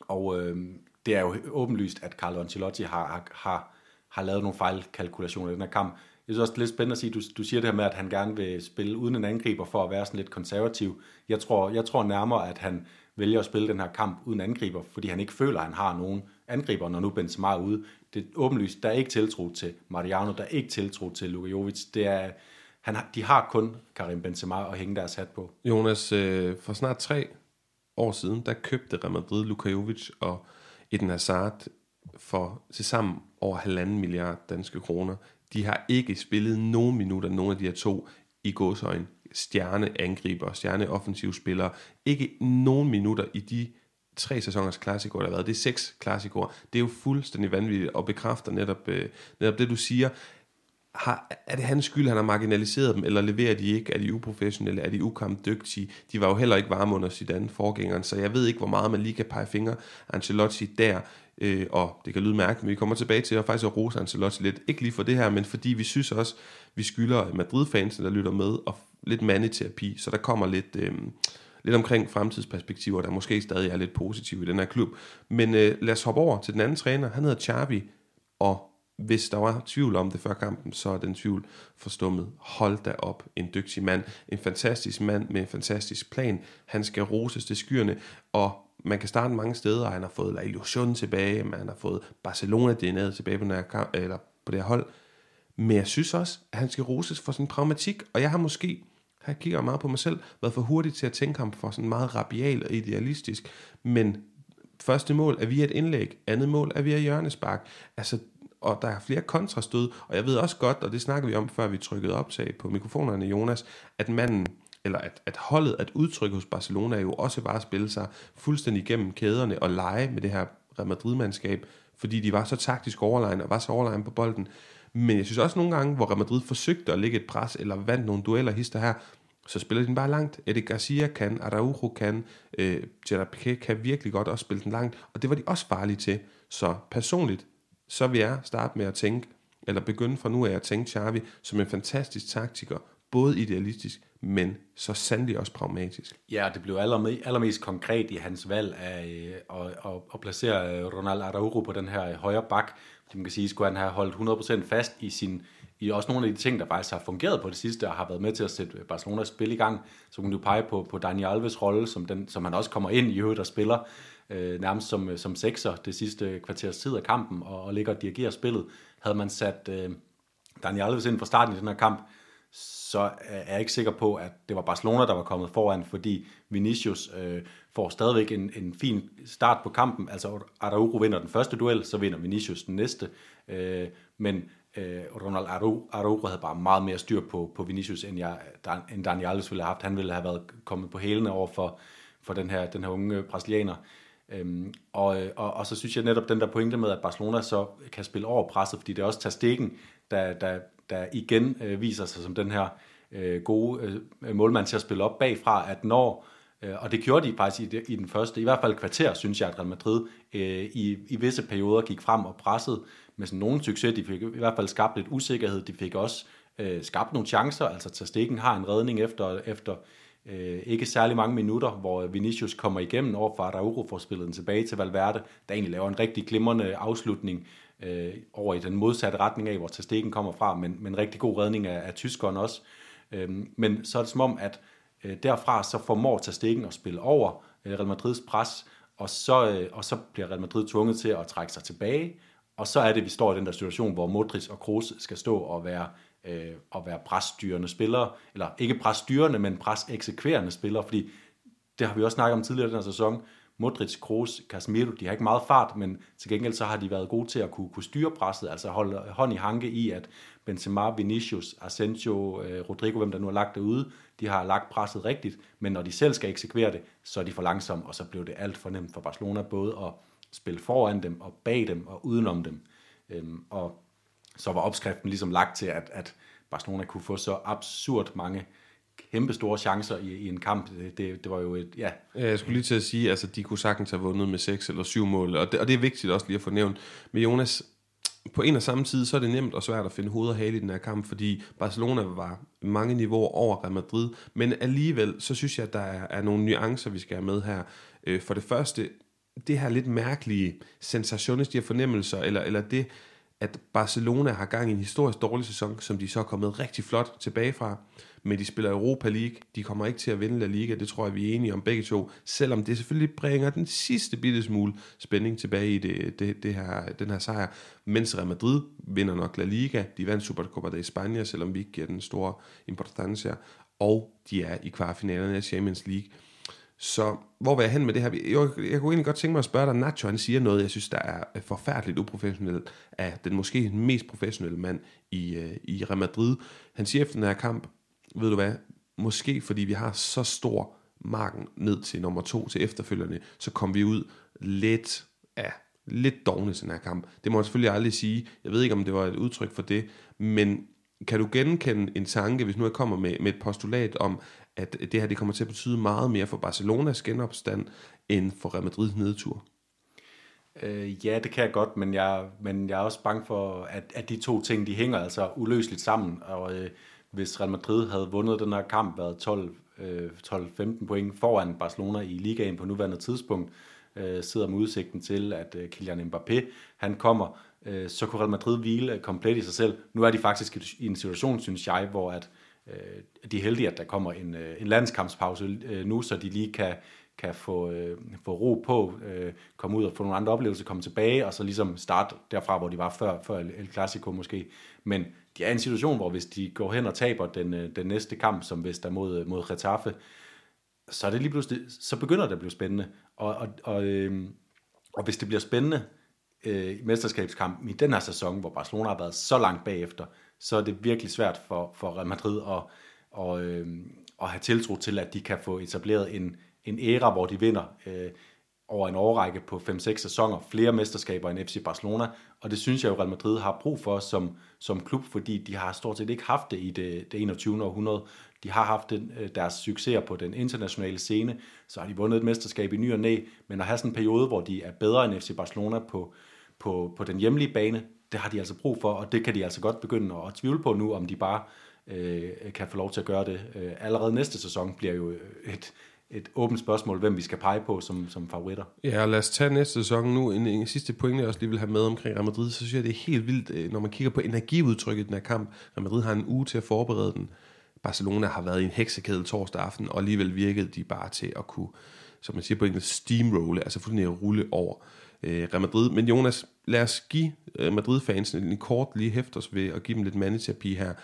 og øhm, det er jo åbenlyst, at Carlo Ancelotti har, har, har lavet nogle fejlkalkulationer i den her kamp. Jeg synes også, det er lidt spændende at sige, du, du siger det her med, at han gerne vil spille uden en angriber for at være sådan lidt konservativ. Jeg tror, jeg tror nærmere, at han vælger at spille den her kamp uden angriber, fordi han ikke føler, at han har nogen angriber, når nu Benzema er ude. Det er åbenlyst, der er ikke tiltro til Mariano, der er ikke tiltro til Luka Jovic. Det er, han, har, de har kun Karim Benzema at hænge deres hat på. Jonas, øh, for snart tre år siden, der købte Real Madrid Luka Jovic og Eden Hazard for til sammen over halvanden milliard danske kroner. De har ikke spillet nogen minutter, nogen af de her to i godsøjen stjerneangriber, stjerneoffensive spillere. Ikke nogen minutter i de tre sæsoners klassikere, der har været. Det er seks klassikere. Det er jo fuldstændig vanvittigt og bekræfter netop, øh, netop det, du siger. Har, er det hans skyld, han har marginaliseret dem, eller leverer de ikke? Er de uprofessionelle? Er de ukampdygtige? De var jo heller ikke varme under Zidane, forgængeren, så jeg ved ikke, hvor meget man lige kan pege fingre Ancelotti der. Øh, og det kan lyde mærkeligt, men vi kommer tilbage til at faktisk at rose Ancelotti lidt. Ikke lige for det her, men fordi vi synes også, vi skylder Madrid-fansen, der lytter med, og lidt mandeterapi, så der kommer lidt... Øh, lidt omkring fremtidsperspektiver, der måske stadig er lidt positive i den her klub. Men øh, lad os hoppe over til den anden træner. Han hedder Xavi, og hvis der var tvivl om det før kampen, så er den tvivl forstummet. Hold da op, en dygtig mand, en fantastisk mand med en fantastisk plan. Han skal roses til skyerne, og man kan starte mange steder, han har fået La Illusion tilbage, man har fået Barcelona DNA tilbage på, den her kamp, eller på det her hold. Men jeg synes også, at han skal roses for sin pragmatik, og jeg har måske, her kigger jeg meget på mig selv, været for hurtig til at tænke ham for sådan meget rabial og idealistisk, men første mål er via et indlæg, andet mål er via hjørnespark. Altså, og der er flere kontrastød, og jeg ved også godt, og det snakker vi om, før vi trykkede optag på mikrofonerne, Jonas, at manden, eller at, at holdet, at udtrykke hos Barcelona jo også bare at spille sig fuldstændig igennem kæderne og lege med det her Real Madrid-mandskab, fordi de var så taktisk overlegne og var så overlegne på bolden. Men jeg synes også nogle gange, hvor Real Madrid forsøgte at lægge et pres, eller vandt nogle dueller hister her, så spiller de den bare langt. Eddie Garcia kan, Araujo kan, øh, Gerard Piqué kan virkelig godt også spille den langt, og det var de også farlige til. Så personligt, så vil jeg starte med at tænke, eller begynde fra nu af at tænke Xavi som en fantastisk taktiker, både idealistisk, men så sandelig også pragmatisk. Ja, det blev allermest, allermest konkret i hans valg af øh, at, at, at placere øh, Ronald Araujo på den her øh, højre bak. Man kan sige, skulle han have holdt 100% fast i sin i også nogle af de ting, der faktisk har fungeret på det sidste, og har været med til at sætte øh, Barcelonas spil i gang, så kunne du pege på, på Dani Alves rolle, som, den, som han også kommer ind i øvrigt og spiller, øh, nærmest som, øh, som sekser det sidste kvarters tid af kampen, og, og ligger og dirigerer spillet. Havde man sat øh, Daniel Alves ind fra starten i den her kamp, så er jeg ikke sikker på, at det var Barcelona, der var kommet foran, fordi Vinicius øh, får stadigvæk en, en fin start på kampen. Altså Araujo vinder den første duel, så vinder Vinicius den næste. Øh, men øh, Ronald Araujo havde bare meget mere styr på, på Vinicius, end, jeg, end Daniel Alves ville have haft. Han ville have været kommet på hælene over for, for den, her, den her unge brasilianer. Øhm, og, øh, og, og så synes jeg netop den der pointe med, at Barcelona så kan spille over presset, fordi det er også tager stikken, der, der, der igen øh, viser sig som den her øh, gode øh, målmand til at spille op bagfra, at når øh, og det gjorde de faktisk i, i den første, i hvert fald kvarter, synes jeg, at Real Madrid øh, i, i visse perioder gik frem og pressede med sådan nogen succes. De fik i hvert fald skabt lidt usikkerhed. De fik også øh, skabt nogle chancer. Altså Tastikken har en redning efter, efter øh, ikke særlig mange minutter, hvor Vinicius kommer igennem over for Araujo får spillet den tilbage til Valverde, der egentlig laver en rigtig glimrende afslutning øh, over i den modsatte retning af, hvor Tastikken kommer fra, men, men en rigtig god redning af, af tyskeren også. Øh, men så er det som om, at øh, derfra så formår Tastikken at spille over øh, Real Madrids pres, og så, øh, og så bliver Real Madrid tvunget til at trække sig tilbage, og så er det, vi står i den der situation, hvor Modric og Kroos skal stå og være, øh, og være presstyrende spillere, eller ikke presstyrende, men preseksekverende spillere, fordi det har vi også snakket om tidligere i den her sæson. Modric, Kroos, Casemiro, de har ikke meget fart, men til gengæld så har de været gode til at kunne, kunne styre presset, altså holde hånd i hanke i, at Benzema, Vinicius, Asensio, øh, Rodrigo, hvem der nu har lagt det ude, de har lagt presset rigtigt, men når de selv skal eksekvere det, så er de for langsomme, og så blev det alt for nemt for Barcelona både at spille foran dem og bag dem og udenom dem. Øhm, og så var opskriften ligesom lagt til, at, at Barcelona kunne få så absurd mange kæmpe store chancer i, i en kamp. Det, det var jo et, ja. Jeg skulle lige til at sige, altså de kunne sagtens have vundet med 6 eller 7 mål, og det, og det er vigtigt også lige at få nævnt. Men Jonas, på en og samme tid, så er det nemt og svært at finde hoved og hale i den her kamp, fordi Barcelona var mange niveauer over Real Madrid, men alligevel, så synes jeg, at der er, er nogle nuancer, vi skal have med her. Øh, for det første, det her lidt mærkelige sensationistige fornemmelser, eller, eller det, at Barcelona har gang i en historisk dårlig sæson, som de så er kommet rigtig flot tilbage fra, men de spiller Europa League, de kommer ikke til at vinde La Liga, det tror jeg, vi er enige om begge to, selvom det selvfølgelig bringer den sidste bitte smule spænding tilbage i det, det, det her, den her sejr, mens Real Madrid vinder nok La Liga, de vandt Supercopa de España, selvom vi ikke giver den store importancia, og de er i kvartfinalerne af Champions League. Så hvor vil jeg hen med det her? Jeg, jeg kunne egentlig godt tænke mig at spørge dig, Nacho han siger noget, jeg synes, der er øh, forfærdeligt uprofessionelt af den måske mest professionelle mand i, øh, i Real Madrid. Han siger efter den her kamp, ved du hvad, måske fordi vi har så stor marken ned til nummer to til efterfølgende, så kom vi ud lidt af lidt dogne til den her kamp. Det må jeg selvfølgelig aldrig sige. Jeg ved ikke, om det var et udtryk for det, men kan du genkende en tanke, hvis nu jeg kommer med, med et postulat om, at det her det kommer til at betyde meget mere for Barcelonas genopstand, end for Real Madrids nedtur? Øh, ja, det kan jeg godt, men jeg, men jeg er også bange for, at, at de to ting, de hænger altså uløseligt sammen, og øh, hvis Real Madrid havde vundet den her kamp, været 12, øh, 12-15 point foran Barcelona i ligaen på nuværende tidspunkt, øh, sidder med udsigten til, at øh, Kylian Mbappé, han kommer øh, så kunne Real Madrid hvile komplet i sig selv. Nu er de faktisk i en situation, synes jeg, hvor at, øh, øh, de er heldige, at der kommer en, øh, en landskampspause øh, nu, så de lige kan, kan få, øh, få ro på, øh, komme ud og få nogle andre oplevelser, komme tilbage, og så ligesom starte derfra, hvor de var før, før El Clasico måske. Men de er i en situation, hvor hvis de går hen og taber den, øh, den næste kamp, som hvis der mod, mod Getafe, så, er det lige pludselig, så begynder det at blive spændende. Og, og, og, øh, og hvis det bliver spændende øh, i mesterskabskampen i den her sæson, hvor Barcelona har været så langt bagefter, så er det virkelig svært for, for Real Madrid at, og, øh, at have tiltro til, at de kan få etableret en, en æra, hvor de vinder øh, over en årrække på 5-6 sæsoner, flere mesterskaber end FC Barcelona, og det synes jeg jo Real Madrid har brug for som, som klub, fordi de har stort set ikke haft det i det, det 21. århundrede. De har haft den, øh, deres succeser på den internationale scene, så har de vundet et mesterskab i ny og næ, men at have sådan en periode, hvor de er bedre end FC Barcelona på, på, på den hjemlige bane, det har de altså brug for, og det kan de altså godt begynde at tvivle på nu, om de bare øh, kan få lov til at gøre det. Øh, allerede næste sæson bliver jo et, et åbent spørgsmål, hvem vi skal pege på som, som favoritter. Ja, og lad os tage næste sæson nu. En, en sidste point, jeg også lige vil have med omkring Real Madrid, så synes jeg, det er helt vildt, øh, når man kigger på energiudtrykket i den her kamp. Real Madrid har en uge til at forberede den. Barcelona har været i en heksekæde torsdag aften, og alligevel virkede de bare til at kunne, som man siger på engelsk, steamrolle, altså fuldstændig rulle over øh, Real Madrid. Men Jonas, lad os give øh, Madrid-fansen en kort lige hæfters ved at give dem lidt mandeterapi her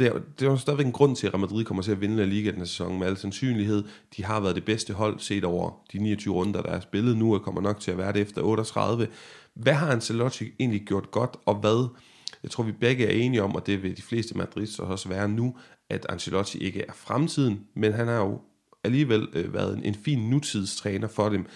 det er, det er jo stadigvæk en grund til, at Real Madrid kommer til at vinde La Liga den sæson med al sandsynlighed. De har været det bedste hold set over de 29 runder, der er spillet nu, og kommer nok til at være det efter 38. Hvad har Ancelotti egentlig gjort godt, og hvad, jeg tror vi begge er enige om, og det vil de fleste Madrid også være nu, at Ancelotti ikke er fremtiden, men han har jo alligevel øh, været en, en fin nutidstræner for dem.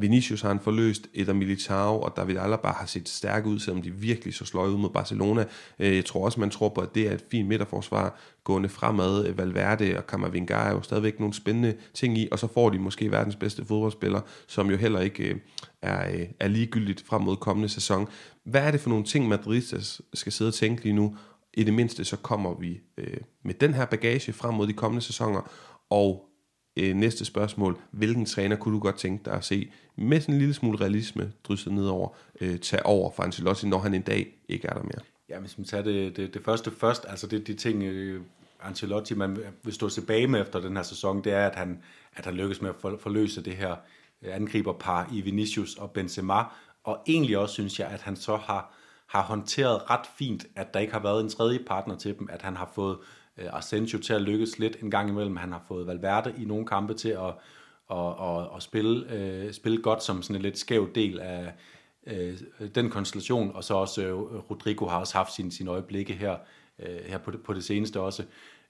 Vinicius har han forløst, Eder Militao og David Alaba har set stærke ud, selvom de virkelig så sløje ud mod Barcelona. Øh, jeg tror også, man tror på, at det er et fint midterforsvar gående fremad. Øh, Valverde og Camavinga er jo stadigvæk nogle spændende ting i, og så får de måske verdens bedste fodboldspiller, som jo heller ikke øh, er, er ligegyldigt frem mod kommende sæson. Hvad er det for nogle ting, Madrid skal sidde og tænke lige nu? I det mindste så kommer vi med den her bagage frem mod de kommende sæsoner, og øh, næste spørgsmål, hvilken træner kunne du godt tænke dig at se med sådan en lille smule realisme drysset nedover, øh, tage over for Ancelotti, når han en dag ikke er der mere? Ja, hvis man tager det, det, det første først, altså det de ting, øh, Ancelotti, man vil stå tilbage med efter den her sæson, det er, at han, at han lykkes med at forløse det her øh, angriberpar i Vinicius og Benzema, og egentlig også synes jeg, at han så har, har håndteret ret fint, at der ikke har været en tredje partner til dem, at han har fået øh, Asensio til at lykkes lidt en gang imellem. Han har fået Valverde i nogle kampe til at, at, at, at spille, øh, spille godt som sådan en lidt skæv del af øh, den konstellation, og så også øh, Rodrigo har også haft sin, sin øjeblikke her, øh, her på, det, på det seneste også.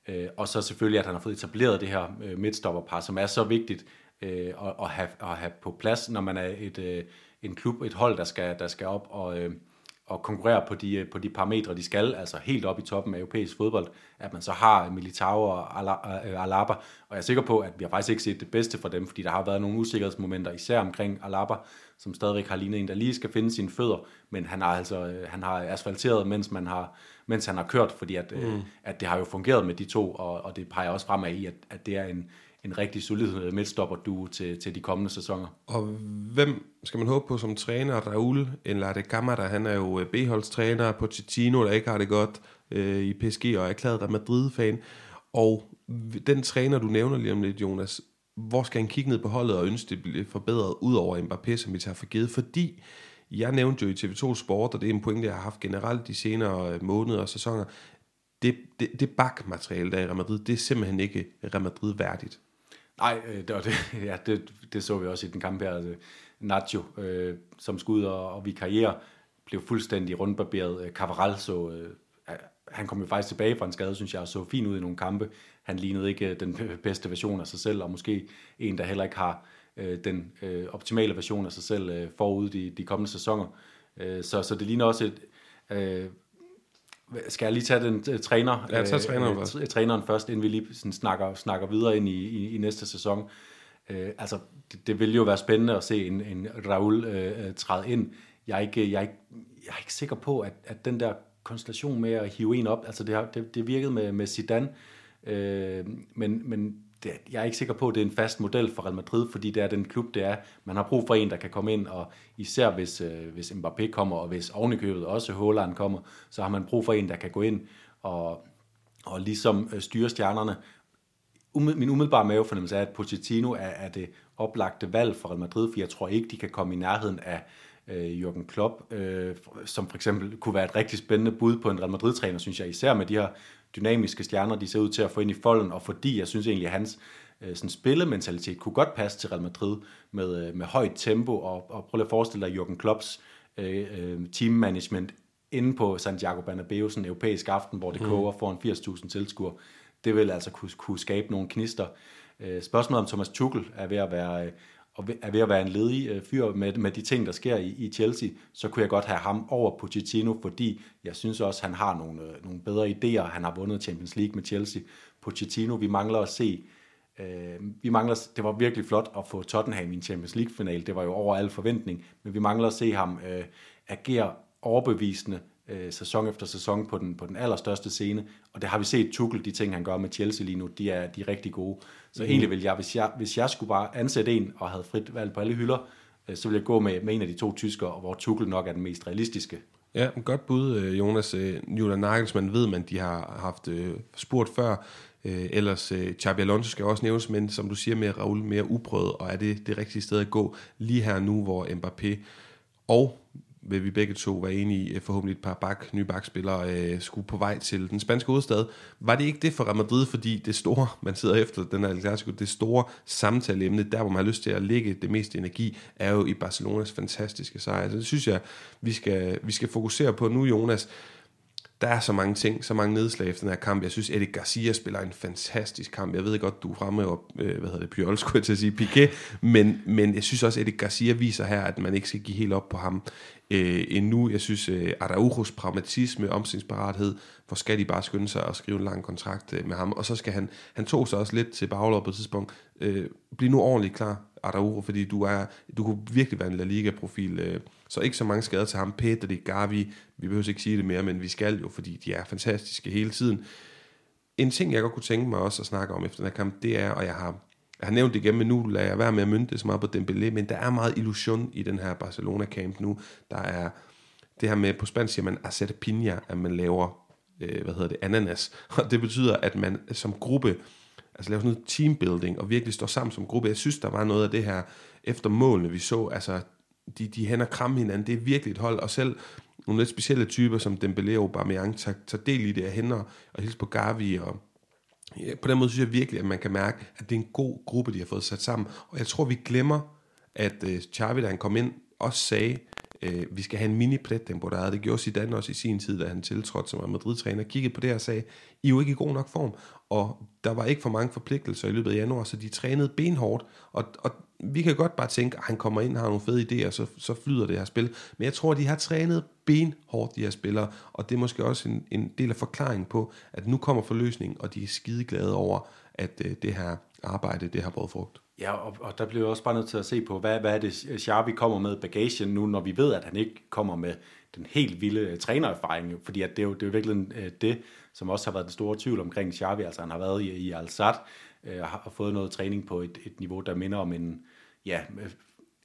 Øh, og så selvfølgelig, at han har fået etableret det her øh, midtstopperpar, som er så vigtigt øh, at, at, have, at have på plads, når man er et, øh, en klub, et hold, der skal, der skal op og... Øh, og konkurrere på de, på de parametre, de skal, altså helt op i toppen af europæisk fodbold, at man så har Militao og øh, Alaba, og jeg er sikker på, at vi har faktisk ikke set det bedste for dem, fordi der har været nogle usikkerhedsmomenter, især omkring Alaba, som stadigvæk har lignet en, der lige skal finde sine fødder, men han har altså øh, han har asfalteret, mens, man har, mens han har kørt, fordi at, øh, mm. at det har jo fungeret med de to, og, og det peger også fremad i, at, at det er en, en rigtig solid øh, midtstopper du til, til de kommende sæsoner. Og hvem skal man håbe på som træner? Raul eller Camara, han er jo øh, B-holdstræner på Titino, der ikke har det godt øh, i PSG og er erklæret der Madrid-fan. Og den træner, du nævner lige om lidt, Jonas, hvor skal han kigge ned på holdet og ønske, det bliver forbedret ud over Mbappé, som vi tager for givet? Fordi jeg nævnte jo i TV2 Sport, og det er en pointe, jeg har haft generelt de senere øh, måneder og sæsoner, det, det, det bakmateriale, der er i Real Madrid, det er simpelthen ikke Real Madrid værdigt. Nej, øh, det, det, det, ja, det, det så vi også i den kamp her. Altså, Nacho, øh, som skud og, og vi karriere, blev fuldstændig rundbarberet. Øh, Cavaral så, øh, han kom jo faktisk tilbage fra en skade, synes jeg, og så fin ud i nogle kampe. Han lignede ikke den bedste version af sig selv, og måske en, der heller ikke har øh, den øh, optimale version af sig selv øh, forud de, de kommende sæsoner. Øh, så, så det ligner også et... Øh, skal jeg lige tage den uh, træner, ja, tage træneren, uh, træneren først, inden vi lige sådan snakker, snakker videre ind i, i, i næste sæson. Uh, altså, det, det vil jo være spændende at se en, en Raul uh, træde ind. Jeg er, ikke, jeg, er ikke, jeg er ikke sikker på, at, at den der konstellation med at hive en op, altså det, har, det, det virkede med, med Zidane, uh, men, men det, jeg er ikke sikker på, at det er en fast model for Real Madrid, fordi det er den klub, det er. Man har brug for en, der kan komme ind, og især hvis, øh, hvis Mbappé kommer, og hvis ovenikøbet også Haaland kommer, så har man brug for en, der kan gå ind og, og ligesom øh, styre stjernerne. Min umiddelbare mavefornemmelse er, at Pochettino er, er det oplagte valg for Real Madrid, for jeg tror ikke, de kan komme i nærheden af øh, Jürgen Klopp, øh, som for eksempel kunne være et rigtig spændende bud på en Real Madrid-træner, synes jeg, især med de her dynamiske stjerner, de ser ud til at få ind i folden, og fordi jeg synes egentlig, at hans øh, sådan spillementalitet kunne godt passe til Real Madrid med, øh, med højt tempo, og, og prøv lige at forestille dig Jürgen Klopps øh, øh, teammanagement inde på Santiago Bernabeu, sådan en europæisk aften, hvor det mm. koger foran 80.000 tilskuere. Det vil altså kunne, kunne skabe nogle knister. Spørgsmålet om Thomas Tuchel er ved at være... Og er ved at være en ledig øh, fyr med, med de ting, der sker i, i Chelsea, så kunne jeg godt have ham over Pochettino, fordi jeg synes også, han har nogle, øh, nogle bedre idéer. Han har vundet Champions League med Chelsea. Pochettino, vi mangler at se, øh, vi mangler, det var virkelig flot at få Tottenham i en Champions League-final. Det var jo over al forventning, men vi mangler at se ham øh, agere overbevisende øh, sæson efter sæson på den, på den allerstørste scene, og det har vi set Tuchel, de ting han gør med Chelsea lige nu, de er, de er rigtig gode. Så mm. egentlig vil jeg hvis, jeg, hvis jeg skulle bare ansætte en, og havde frit valg på alle hylder, øh, så ville jeg gå med, med en af de to tyskere, hvor Tuchel nok er den mest realistiske. Ja, godt bud, øh, Jonas. Øh, Julian Nagelsmann ved man, de har haft øh, spurgt før. Ellers Xabi Alonso skal også nævnes, men som du siger med Raul mere uprøvet, og er det det rigtige sted at gå lige her nu, hvor Mbappé og vil vi begge to være enige i, forhåbentlig et par bak, nye bakspillere øh, skulle på vej til den spanske hovedstad. Var det ikke det for Real Madrid, fordi det store, man sidder efter den her Clasico, det store samtaleemne, der hvor man har lyst til at lægge det meste energi, er jo i Barcelonas fantastiske sejr. Så det synes jeg, vi skal, vi skal fokusere på nu, Jonas der er så mange ting, så mange nedslag efter den her kamp. Jeg synes, Eddie Garcia spiller en fantastisk kamp. Jeg ved godt, du fremhæver, øh, hvad hedder det, Pjol, skulle jeg til at sige, Piqué, men, men jeg synes også, Eddie Garcia viser her, at man ikke skal give helt op på ham øh, endnu. Jeg synes, øh, Araujos pragmatisme, omstillingsparathed, hvor skal de bare skynde sig og skrive en lang kontrakt øh, med ham, og så skal han, han tog sig også lidt til baglov på et tidspunkt. Øh, bliv nu ordentligt klar, Araujo, fordi du, er, du kunne virkelig være en La Liga-profil. Øh, så ikke så mange skader til ham. Pedri, Gavi, vi behøver ikke sige det mere, men vi skal jo, fordi de er fantastiske hele tiden. En ting, jeg godt kunne tænke mig også at snakke om efter den her kamp, det er, og jeg har, jeg har nævnt det igen, men nu lader jeg være med at mynte det så meget på Dembélé, men der er meget illusion i den her Barcelona-camp nu. Der er det her med, på spansk siger man acete piña, at man laver, øh, hvad hedder det, ananas. Og det betyder, at man som gruppe, altså laver sådan noget teambuilding, og virkelig står sammen som gruppe. Jeg synes, der var noget af det her, efter målene vi så, altså de, de hænder kram hinanden. Det er virkelig et hold, og selv nogle lidt specielle typer, som Dembélé og Aubameyang, tager, tager del i det af hænder og hilser på Gavi. Og, ja, på den måde synes jeg virkelig, at man kan mærke, at det er en god gruppe, de har fået sat sammen. Og jeg tror, vi glemmer, at øh, Xavi, da han kom ind, også sagde, øh, vi skal have en mini der Det gjorde Zidane også i sin tid, da han tiltrådte som Madrid-træner. Kiggede på det og sagde, I er jo ikke i god nok form. Og der var ikke for mange forpligtelser i løbet af januar, så de trænede benhårdt. Og, og vi kan godt bare tænke, at han kommer ind og har nogle fede idéer, så, så flyder det her spil. Men jeg tror, at de har trænet benhårdt, de her spillere, og det er måske også en, en del af forklaringen på, at nu kommer forløsningen, og de er skide glade over, at øh, det her arbejde, det har båret frugt. Ja, og, og der bliver jeg også bare nødt til at se på, hvad, hvad er det, Xavi kommer med bagagen nu, når vi ved, at han ikke kommer med den helt vilde øh, trænererfaring, fordi at det, er jo, det er jo virkelig øh, det, som også har været den store tvivl omkring Xavi, altså han har været i, i Al-Sad, og øh, har fået noget træning på et, et niveau, der minder om en, ja,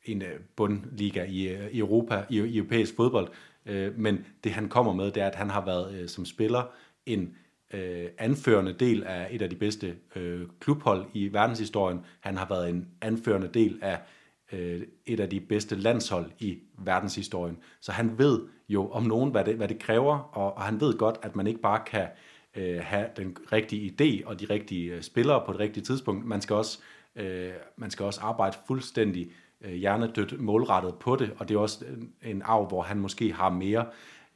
en bundliga i, i Europa, i, i europæisk fodbold. Øh, men det han kommer med, det er, at han har været som spiller en Øh, anførende del af et af de bedste øh, klubhold i verdenshistorien. Han har været en anførende del af øh, et af de bedste landshold i verdenshistorien. Så han ved jo om nogen, hvad det, hvad det kræver, og, og han ved godt, at man ikke bare kan øh, have den rigtige idé og de rigtige spillere på det rigtige tidspunkt. Man skal også Øh, man skal også arbejde fuldstændig øh, hjernedødt målrettet på det, og det er også en, en arv, hvor han måske har mere,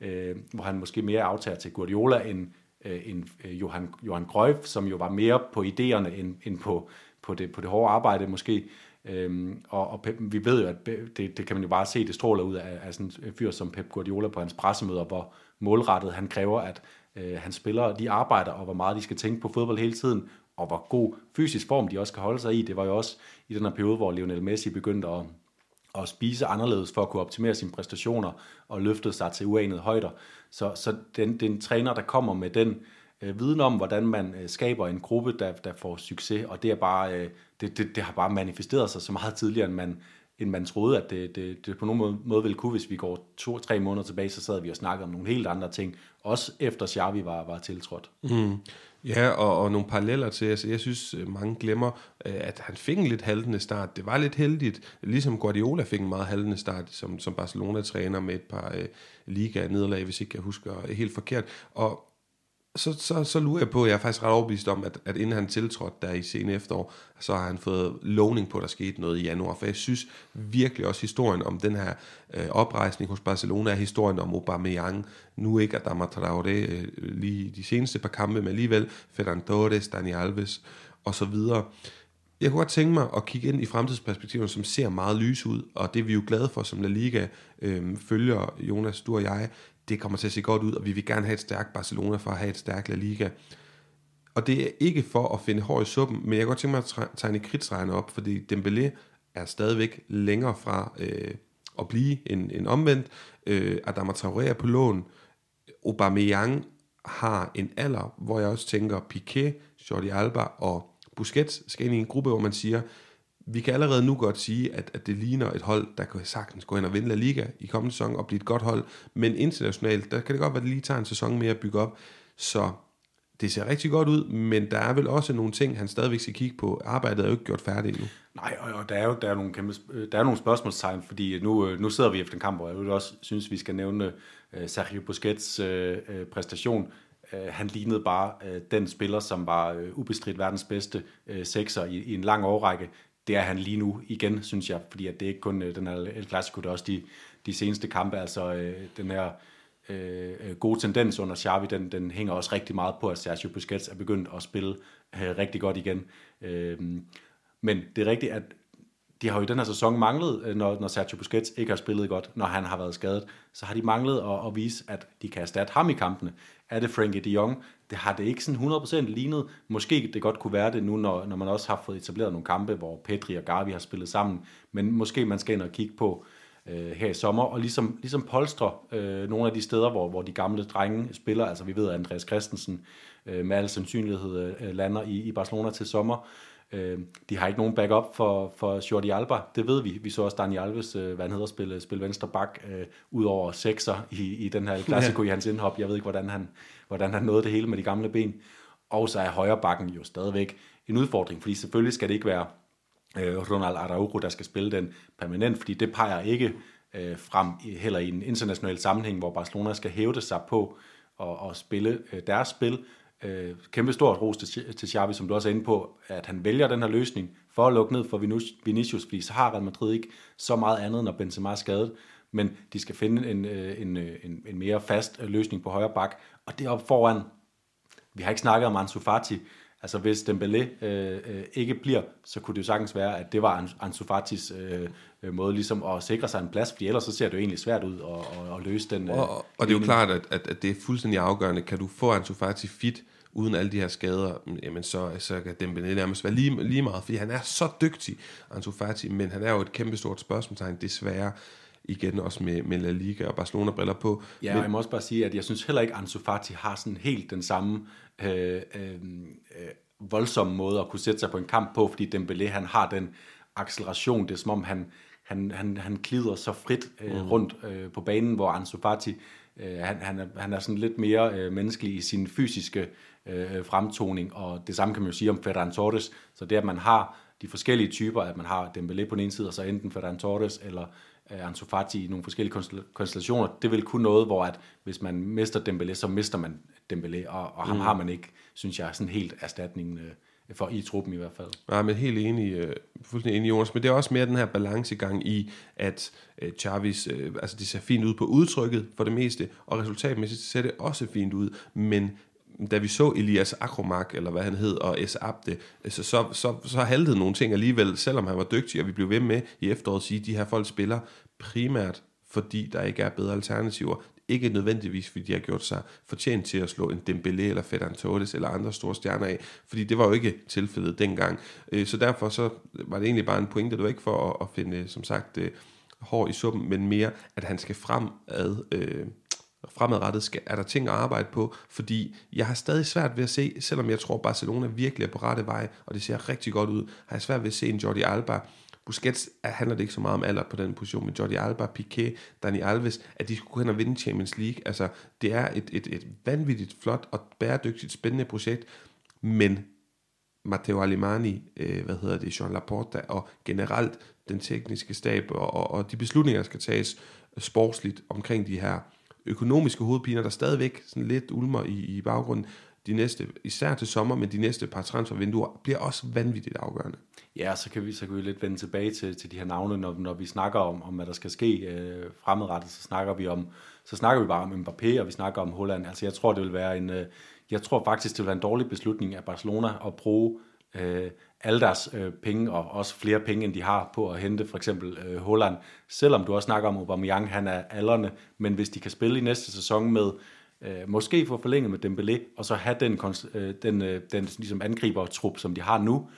øh, hvor han måske mere aftager til Guardiola end, Øh, en øh, Johan, Johan Grøf, som jo var mere på idéerne end, end på, på, det, på det hårde arbejde måske. Øhm, og, og Pep, vi ved jo, at det, det kan man jo bare se, det stråler ud af, af sådan en fyr som Pep Guardiola på hans pressemøder, hvor målrettet han kræver, at øh, hans spillere de arbejder, og hvor meget de skal tænke på fodbold hele tiden, og hvor god fysisk form de også kan holde sig i. Det var jo også i den her periode, hvor Lionel Messi begyndte at, at spise anderledes for at kunne optimere sine præstationer og løfte sig til uanede højder. Så, så den, den træner, der kommer med den øh, viden om, hvordan man øh, skaber en gruppe, der, der får succes, og det, er bare, øh, det, det, det har bare manifesteret sig så meget tidligere, end man, end man troede, at det, det, det på nogen måde, måde ville kunne. Hvis vi går to-tre måneder tilbage, så sad vi og snakkede om nogle helt andre ting, også efter Xavi var, var tiltrådt. Mm. Ja, og, og nogle paralleller til, altså jeg synes, øh, mange glemmer, øh, at han fik en lidt haltende start. Det var lidt heldigt, ligesom Guardiola fik en meget haltende start, som, som Barcelona-træner med et par øh, liga-nederlag, hvis ikke jeg husker helt forkert. Og så, så, så lurer jeg på, at jeg er faktisk ret overbevist om, at, at inden han tiltrådte der i sen efterår, så har han fået lovning på, at der skete noget i januar. For jeg synes virkelig også historien om den her øh, oprejsning hos Barcelona, er historien om Aubameyang, nu ikke Adama Traoré øh, lige de seneste par kampe, men alligevel Ferran Torres, Dani Alves og så videre. Jeg kunne godt tænke mig at kigge ind i fremtidsperspektiver, som ser meget lys ud, og det er vi jo glade for, som La Liga øh, følger, Jonas, du og jeg, det kommer til at se godt ud, og vi vil gerne have et stærkt Barcelona for at have et stærkt La Liga. Og det er ikke for at finde hår i suppen, men jeg kan godt tænke mig at tegne kridtstregerne op, fordi Dembélé er stadigvæk længere fra øh, at blive en, en omvendt. Øh, Adama Traoré er på lån. Aubameyang har en alder, hvor jeg også tænker, Piqué, Jordi Alba og Busquets skal ind i en gruppe, hvor man siger, vi kan allerede nu godt sige, at, at det ligner et hold, der kan sagtens gå hen og vinde La Liga i kommende sæson og blive et godt hold. Men internationalt, der kan det godt være, at det lige tager en sæson mere at bygge op. Så det ser rigtig godt ud, men der er vel også nogle ting, han stadigvæk skal kigge på. Arbejdet er jo ikke gjort færdigt endnu. Nej, og, og der er jo der er nogle, kæmpe, øh, der er nogle spørgsmålstegn, fordi øh, nu, øh, nu sidder vi efter en kamp, og jeg vil også synes, vi skal nævne uh, Sergio Busquets uh, præstation. Uh, han lignede bare uh, den spiller, som var uh, ubestridt verdens bedste uh, sekser i, i en lang årrække det er han lige nu igen, synes jeg, fordi at det er ikke kun øh, den her El Clasico, det er også de, de seneste kampe, altså øh, den her øh, øh, gode tendens under Xavi, den, den hænger også rigtig meget på, at Sergio Busquets er begyndt at spille øh, rigtig godt igen. Øh, men det er rigtigt, at de har jo i den her sæson manglet, øh, når, når Sergio Busquets ikke har spillet godt, når han har været skadet, så har de manglet at, at vise, at de kan erstatte ham i kampene. Er det Frankie de Jong? Det har det ikke sådan 100% lignet. Måske det godt kunne være det nu, når, når man også har fået etableret nogle kampe, hvor Petri og Gavi har spillet sammen. Men måske man skal ind og kigge på øh, her i sommer, og ligesom, ligesom polstre øh, nogle af de steder, hvor, hvor de gamle drenge spiller. Altså vi ved, at Andreas Christensen øh, med al sandsynlighed øh, lander i, i Barcelona til sommer. Øh, de har ikke nogen backup for, for Jordi Alba, det ved vi. Vi så også Daniel Alves, øh, hvad han hedder, spille, spille venstre bak, øh, ud over sekser i, i den her klassiko ja. i hans indhop. Jeg ved ikke, hvordan han, hvordan han nåede det hele med de gamle ben. Og så er højre bakken jo stadigvæk en udfordring, fordi selvfølgelig skal det ikke være øh, Ronald Araujo, der skal spille den permanent, fordi det peger ikke øh, frem heller i en international sammenhæng, hvor Barcelona skal hæve sig på og, og spille øh, deres spil. Øh, kæmpe stort ros til, til Xavi, som du også er inde på, at han vælger den her løsning for at lukke ned for Vinicius, fordi så har Real Madrid ikke så meget andet, når Benzema er skadet, men de skal finde en, øh, en, øh, en, en mere fast løsning på højre bak, og det op foran, vi har ikke snakket om Ansu Fati, altså hvis Dembélé øh, øh, ikke bliver, så kunne det jo sagtens være, at det var Ansu Fatis øh, måde ligesom at sikre sig en plads, fordi ellers så ser det jo egentlig svært ud at, at, at løse den. Og, og, og det er jo klart, at, at, at det er fuldstændig afgørende. Kan du få Ansu Fati fit, uden alle de her skader, jamen så, så kan Dembélé nærmest være lige, lige meget, fordi han er så dygtig, Ansu Fati, men han er jo et kæmpe stort spørgsmålstegn, desværre igen også med, med La Liga og Barcelona briller på. Ja, men, og jeg må også bare sige, at jeg synes heller ikke, at Ansu Fati har sådan helt den samme øh, øh, øh, voldsomme måde at kunne sætte sig på en kamp på, fordi Dembélé han har den acceleration, det er som om han, han, han, han glider så frit øh, mm. rundt øh, på banen, hvor Ansu Fati øh, han, han, er, han er sådan lidt mere øh, menneskelig i sin fysiske øh, fremtoning, og det samme kan man jo sige om Ferran Torres, så det at man har de forskellige typer, at man har Dembélé på den ene side, og så enten Ferran Torres eller Ansu Fati i nogle forskellige konstellationer, det vil kun noget, hvor at hvis man mister Dembélé, så mister man Dembélé, og, og ham mm. har man ikke, synes jeg, sådan helt erstatningen øh, for i truppen i hvert fald. Nej, men helt enig, øh, fuldstændig enig, Jonas. Men det er også mere den her balancegang i, at øh, Chavis, øh, altså det ser fint ud på udtrykket for det meste, og resultatmæssigt ser det også fint ud, men da vi så Elias Akromak, eller hvad han hed, og S. Abde, øh, så, så, så, så haltede nogle ting alligevel, selvom han var dygtig, og vi blev ved med i efteråret at sige, at de her folk spiller primært, fordi der ikke er bedre alternativer. Ikke nødvendigvis, fordi de har gjort sig fortjent til at slå en Dembélé eller Ferdinand Torres eller andre store stjerner af, fordi det var jo ikke tilfældet dengang. Øh, så derfor så var det egentlig bare en pointe, det var ikke for at, at finde, som sagt, øh, hår i suppen, men mere, at han skal fremad øh, fremadrettet skal, er der ting at arbejde på, fordi jeg har stadig svært ved at se, selvom jeg tror, Barcelona virkelig er på rette vej, og det ser rigtig godt ud, har jeg svært ved at se en Jordi Alba, Busquets er- handler det ikke så meget om alder på den position, men Jordi Alba, Piqué, Dani Alves, at de skulle hen og vinde Champions League. Altså, det er et, et, et vanvittigt flot og bæredygtigt spændende projekt, men Matteo Alemani, øh, hvad hedder det, Jean Laporta, og generelt den tekniske stab, og, og, og de beslutninger, der skal tages sportsligt omkring de her økonomiske hovedpiner, der stadigvæk sådan lidt ulmer i, i baggrunden, de næste, især til sommer, men de næste par transfervinduer, bliver også vanvittigt afgørende. Ja, så kan vi, så kan vi lidt vende tilbage til, til de her navne, når, når vi snakker om, om hvad der skal ske øh, fremadrettet, så snakker vi om, så snakker vi bare om Mbappé, og vi snakker om Holland. Altså jeg tror, det vil være en, øh, jeg tror faktisk, det vil være en dårlig beslutning af Barcelona at bruge øh, alle deres øh, penge, og også flere penge, end de har på at hente for eksempel øh, Holland. Selvom du også snakker om Aubameyang, han er alderne, men hvis de kan spille i næste sæson med, øh, måske få forlænget med Dembélé, og så have den, øh, den, øh, den ligesom angribertrup, som de har nu,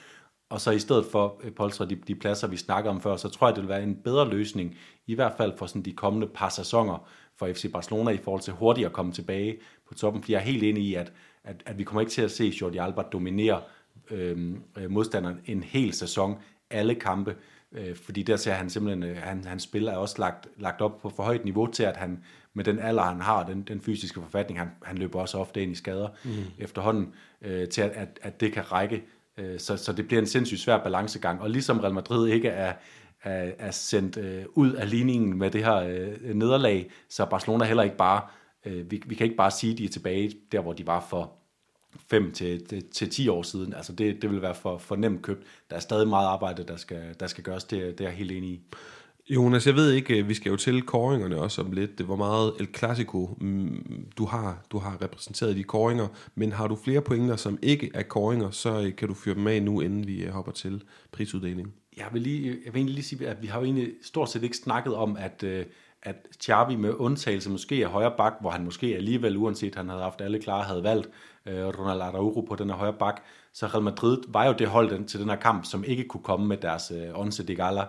og så i stedet for øh, polstre de, de pladser, vi snakker om før, så tror jeg, det vil være en bedre løsning, i hvert fald for sådan de kommende par sæsoner for FC Barcelona i forhold til hurtigt at komme tilbage på toppen. Fordi jeg er helt enig i, at, at, at vi kommer ikke til at se Jordi Alba dominere øh, øh, modstanderen en hel sæson, alle kampe, øh, fordi der ser han simpelthen, øh, han, hans spil er også lagt, lagt op på for højt niveau til, at han med den alder, han har, den, den fysiske forfatning, han, han løber også ofte ind i skader mm. efterhånden, øh, til at, at, at det kan række. Øh, så, så det bliver en sindssygt svær balancegang. Og ligesom Real Madrid ikke er, er, er sendt øh, ud af ligningen med det her øh, nederlag, så Barcelona heller ikke bare, øh, vi, vi kan ikke bare sige, at de er tilbage der, hvor de var for 5 til, til, til 10 år siden. Altså det, det vil være for, for nemt købt. Der er stadig meget arbejde, der skal, der skal gøres. Det, det er jeg helt enig i. Jonas, jeg ved ikke, vi skal jo til koringerne også om lidt. Hvor meget El Clasico mm, du har, du har repræsenteret i de koringer, men har du flere pointer, som ikke er koringer, så øh, kan du fyre dem af nu, inden vi øh, hopper til prisuddelingen. Jeg vil, lige, jeg vil egentlig lige sige, at vi har jo egentlig stort set ikke snakket om, at, øh, at Xavi med undtagelse måske er højre bak, hvor han måske alligevel, uanset han havde haft alle klare, havde valgt øh, Ronald Araujo på den her højre bak. Så Real Madrid var jo det hold den, til den her kamp, som ikke kunne komme med deres øh, Once de Gala.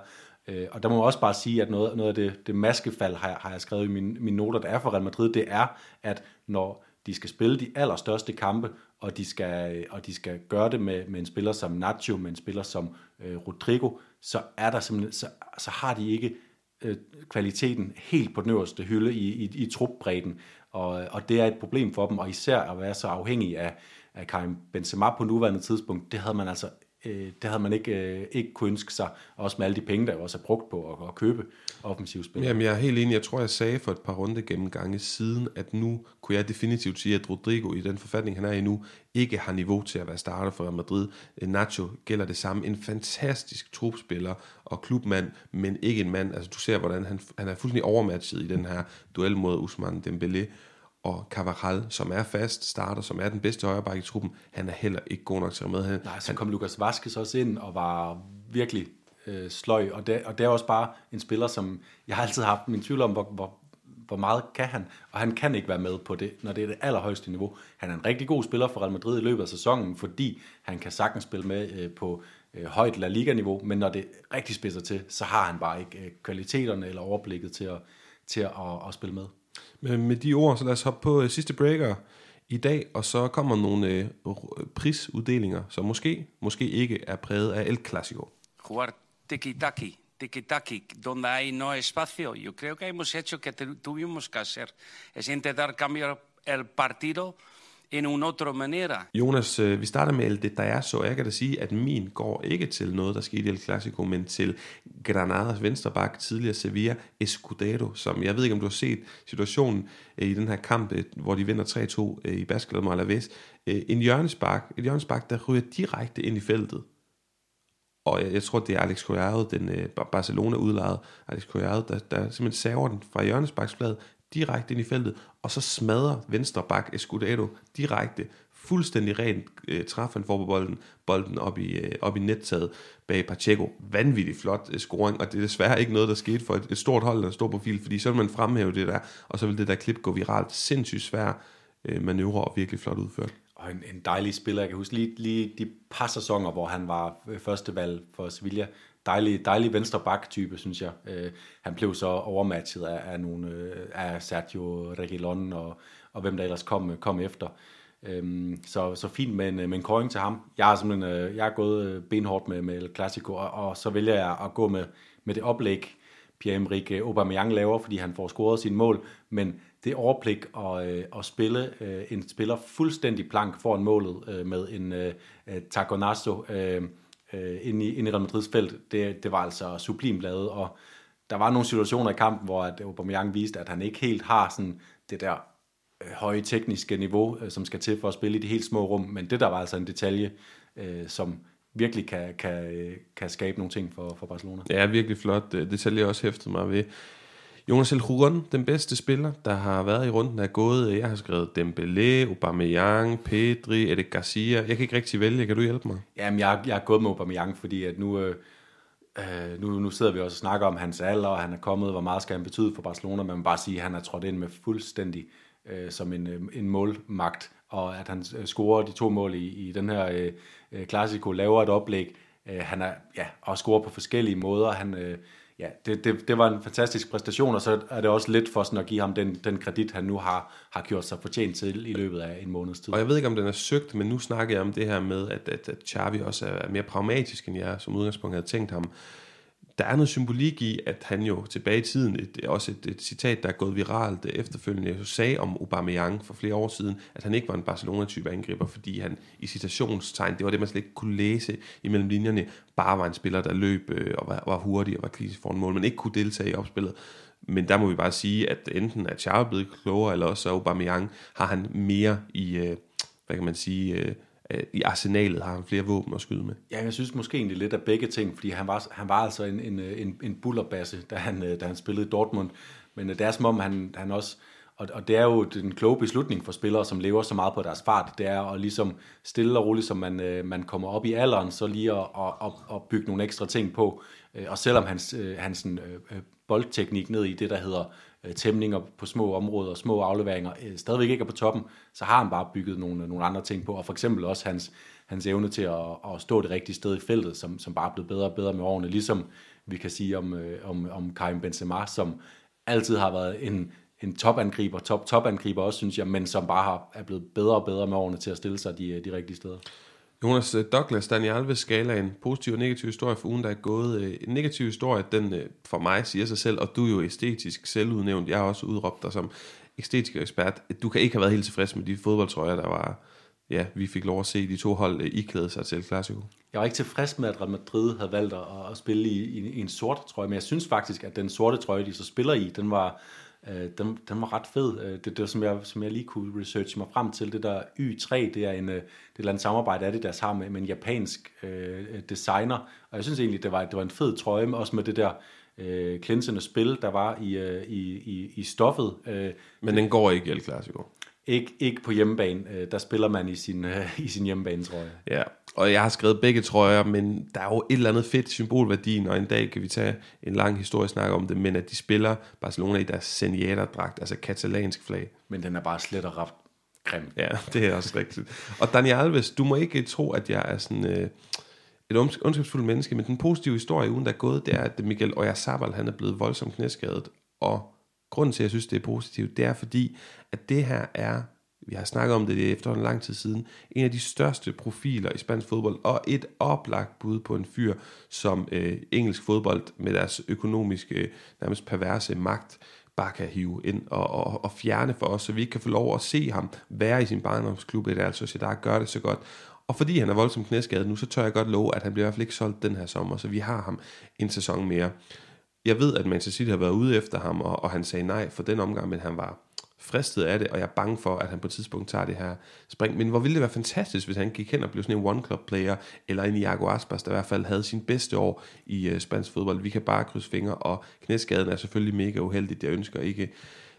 Øh, og der må jeg også bare sige, at noget, noget af det, det maskefald, har, jeg- har jeg skrevet i mine, mine noter, der er for Real Madrid, det er, at når de skal spille de allerstørste kampe, og de skal, øh, og de skal gøre det med, med en spiller som Nacho, med en spiller som øh, Rodrigo, så er der simpelthen, så, så har de ikke øh, kvaliteten helt på den øverste hylde i, i, i trupbredden, og, øh, og det er et problem for dem, og især at være så afhængig af, af Karim Benzema på nuværende tidspunkt, det havde man altså øh, det havde man ikke, øh, ikke kunne ønske sig, også med alle de penge, der også er brugt på at, at købe offensiv spil. Jamen, jeg er helt enig. Jeg tror, jeg sagde for et par runde gennemgange siden, at nu kunne jeg definitivt sige, at Rodrigo i den forfatning, han er i nu, ikke har niveau til at være starter for Real Madrid. Nacho gælder det samme. En fantastisk trupspiller og klubmand, men ikke en mand. Altså, du ser, hvordan han, han er fuldstændig overmatchet i den her duel mod Usman Dembélé og Carvajal, som er fast starter, som er den bedste højreback i truppen, han er heller ikke god nok til at med. Han, Nej, så kom Lukas Vazquez også ind og var virkelig øh, sløj, og det, og det er også bare en spiller, som jeg har altid haft min tvivl om, hvor, hvor, hvor meget kan han, og han kan ikke være med på det, når det er det allerhøjeste niveau. Han er en rigtig god spiller for Real Madrid i løbet af sæsonen, fordi han kan sagtens spille med øh, på øh, højt La Liga-niveau, men når det rigtig spidser til, så har han bare ikke øh, kvaliteterne eller overblikket til at, til at, at, at spille med. Men med de ord, så lad os hoppe på øh, sidste breaker i dag, og så kommer nogle øh, prisuddelinger, som måske, måske ikke er præget af El Clasico. jugar tiki-taki, tiki-taki, donde hay no espacio. Yo creo que hemos hecho que tu- tuvimos que hacer. Es intentar cambiar el partido en en otra manera. Jonas, øh, vi starter med El Detallazo, og jeg kan da sige, at min går ikke til noget, der skete i El Clasico, men til Granadas venstreback, tidligere Sevilla, Escudero, som jeg ved ikke, om du har set situationen øh, i den her kamp, øh, hvor de vinder 3-2 i Baskeland mod Alaves. En hjørnespark, et hjørnespark, der ryger direkte ind i feltet. Og jeg, jeg tror, det er Alex Collado, den øh, Barcelona-udlejet Alex Collado, der, der simpelthen saver den fra hjørnesparksfladet direkte ind i feltet, og så smadrer venstre bak Escudero direkte, fuldstændig rent øh, træffer han for på bolden, bolden op i, øh, op i nettaget bag Pacheco. Vanvittig flot øh, scoring, og det er desværre ikke noget, der skete for et, et stort hold, der en stor profil, fordi så vil man fremhæve det der, og så vil det der klip gå viralt. Sindssygt svær øh, manøvre og virkelig flot udført. Og en, en dejlig spiller. Jeg kan huske lige, lige de par sæsoner, hvor han var øh, første valg for Sevilla, dejlig, dejlig venstre bak type, synes jeg. Øh, han blev så overmatchet af, af, nogle, øh, af Sergio Reguilon og, og hvem der ellers kom, kom efter. Øhm, så, så fint med en, med en koring til ham. Jeg har simpelthen øh, jeg er gået øh, benhårdt med, med El Clasico, og, og så vælger jeg at gå med, med det oplæg, Pierre-Emerick Aubameyang laver, fordi han får scoret sin mål, men det overblik at, øh, at spille øh, en spiller fuldstændig plank foran målet øh, med en øh, taconazo øh, øh, ind, i, ind i Real Madrids felt, det, det var altså sublimt lavet, og der var nogle situationer i kampen, hvor at Aubameyang viste, at han ikke helt har sådan det der øh, høje tekniske niveau, øh, som skal til for at spille i de helt små rum, men det der var altså en detalje, øh, som virkelig kan, kan, øh, kan skabe nogle ting for, for Barcelona. Ja, virkelig flot. Det selv jeg også hæftet mig ved. Jonas El Huron, den bedste spiller, der har været i runden, er gået. Øh, jeg har skrevet Dembélé, Aubameyang, Pedri, Edek Garcia. Jeg kan ikke rigtig vælge. Kan du hjælpe mig? Jamen, jeg, jeg er gået med Aubameyang, fordi at nu, øh, øh, nu, nu sidder vi også og snakker om hans alder, og han er kommet, hvor meget skal han betyde for Barcelona. Man må bare sige, at han er trådt ind med fuldstændig øh, som en, øh, en målmagt, og at han øh, scorer de to mål i, i den her øh, klassiko, Clasico, laver et oplæg. Øh, han er, ja, og scorer på forskellige måder. Han, øh, ja, det, det, det var en fantastisk præstation, og så er det også lidt for sådan at give ham den, den kredit, han nu har, har gjort sig fortjent til i løbet af en måneds tid. Og jeg ved ikke, om den er søgt, men nu snakker jeg om det her med, at, at, at Xavi også er mere pragmatisk, end jeg som udgangspunkt havde tænkt ham der er noget symbolik i, at han jo tilbage i tiden, et, også et, et citat, der er gået viralt efterfølgende, sagde om Aubameyang for flere år siden, at han ikke var en Barcelona-type angriber, fordi han i citationstegn, det var det, man slet ikke kunne læse imellem linjerne, bare var en spiller, der løb øh, og var, var hurtig og var kritisk foran mål, men ikke kunne deltage i opspillet. Men der må vi bare sige, at enten er Charles blevet klogere, eller også Aubameyang har han mere i, øh, hvad kan man sige, øh, Øh, i arsenalet har han flere våben at skyde med. Ja, jeg synes måske egentlig lidt af begge ting, fordi han var, han var altså en, en, en, en bullerbasse, da han, øh, da han spillede i Dortmund. Men øh, det er som om, han, han også, og, og det er jo den kloge beslutning for spillere, som lever så meget på deres fart, det er at ligesom stille og roligt, som man, man kommer op i alderen, så lige at, at, at, at bygge nogle ekstra ting på. Og selvom hans, hans boldteknik ned i det, der hedder Øh, tæmninger på små områder, små afleveringer, øh, stadigvæk ikke er på toppen, så har han bare bygget nogle, nogle andre ting på, og for eksempel også hans, hans evne til at, at stå det rigtige sted i feltet, som, som bare er blevet bedre og bedre med årene, ligesom vi kan sige om, øh, om, om Karim Benzema, som altid har været en, en topangriber, top topangriber også, synes jeg, men som bare har, er blevet bedre og bedre med årene til at stille sig de, øh, de rigtige steder. Jonas øh, Douglas, Daniel Alves skala, en positiv og negativ historie for ugen, der er gået. Øh, en negativ historie, den øh, for mig siger sig selv, og du er jo æstetisk selvudnævnt. Jeg har også udråbt dig som æstetisk ekspert. Du kan ikke have været helt tilfreds med de fodboldtrøjer, der var, ja, vi fik lov at se de to hold iklæde sig til Clasico. Jeg var ikke tilfreds med, at Real Madrid havde valgt at, at spille i, i, i en sort trøje, men jeg synes faktisk, at den sorte trøje, de så spiller i, den var, øh, den, den var ret fed. Øh, det, det som jeg, som jeg lige kunne researche mig frem til, det der Y3, det er en, øh, det er et eller andet samarbejde der har med, med en japansk øh, designer, og jeg synes egentlig, det var, det var en fed trøje, også med det der øh, klinsende spil, der var i, øh, i, i, i stoffet. Øh, Men den går ikke i El Clasico. Ikke, ikke på hjemmebane. Øh, der spiller man i sin, øh, i sin hjemmebane, tror jeg. Ja, og jeg har skrevet begge trøjer, men der er jo et eller andet fedt symbolværdi, og en dag kan vi tage en lang historie snak om det, men at de spiller Barcelona i deres Seniata-dragt, altså katalansk flag. Men den er bare slet og ret grim. Ja, det er også rigtigt. Og Daniel Alves, du må ikke tro, at jeg er sådan... Øh, et ondskabsfuldt menneske, men den positive historie ugen, der er gået, det er, at Miguel Oyarzabal, han er blevet voldsomt knæskadet, og grunden til, at jeg synes, det er positivt, det er fordi, at det her er, vi har snakket om det efter en lang tid siden, en af de største profiler i spansk fodbold, og et oplagt bud på en fyr, som øh, engelsk fodbold med deres økonomiske, øh, nærmest perverse magt, bare kan hive ind og, og, og fjerne for os, så vi ikke kan få lov at se ham være i sin barndomsklub, eller er altså Sociedad gør det så godt. Og fordi han er voldsomt knæskadet nu, så tør jeg godt love, at han bliver i hvert fald ikke solgt den her sommer, så vi har ham en sæson mere. Jeg ved, at Manchester City har været ude efter ham, og, og han sagde nej for den omgang, men han var fristet af det, og jeg er bange for, at han på et tidspunkt tager det her spring. Men hvor ville det være fantastisk, hvis han gik hen og blev sådan en one-club-player, eller en Iago Aspas, der i hvert fald havde sin bedste år i øh, spansk fodbold. Vi kan bare krydse fingre, og knæskaden er selvfølgelig mega uheldig. Jeg ønsker ikke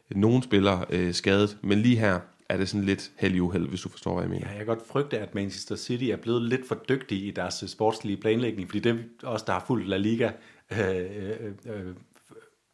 nogen spiller øh, skadet, men lige her er det sådan lidt heldig uheld, hvis du forstår, hvad jeg mener. Ja, jeg kan godt frygte, at Manchester City er blevet lidt for dygtige i deres øh, sportslige planlægning, fordi det også, os, der har fulgt La Liga, øh, øh, øh,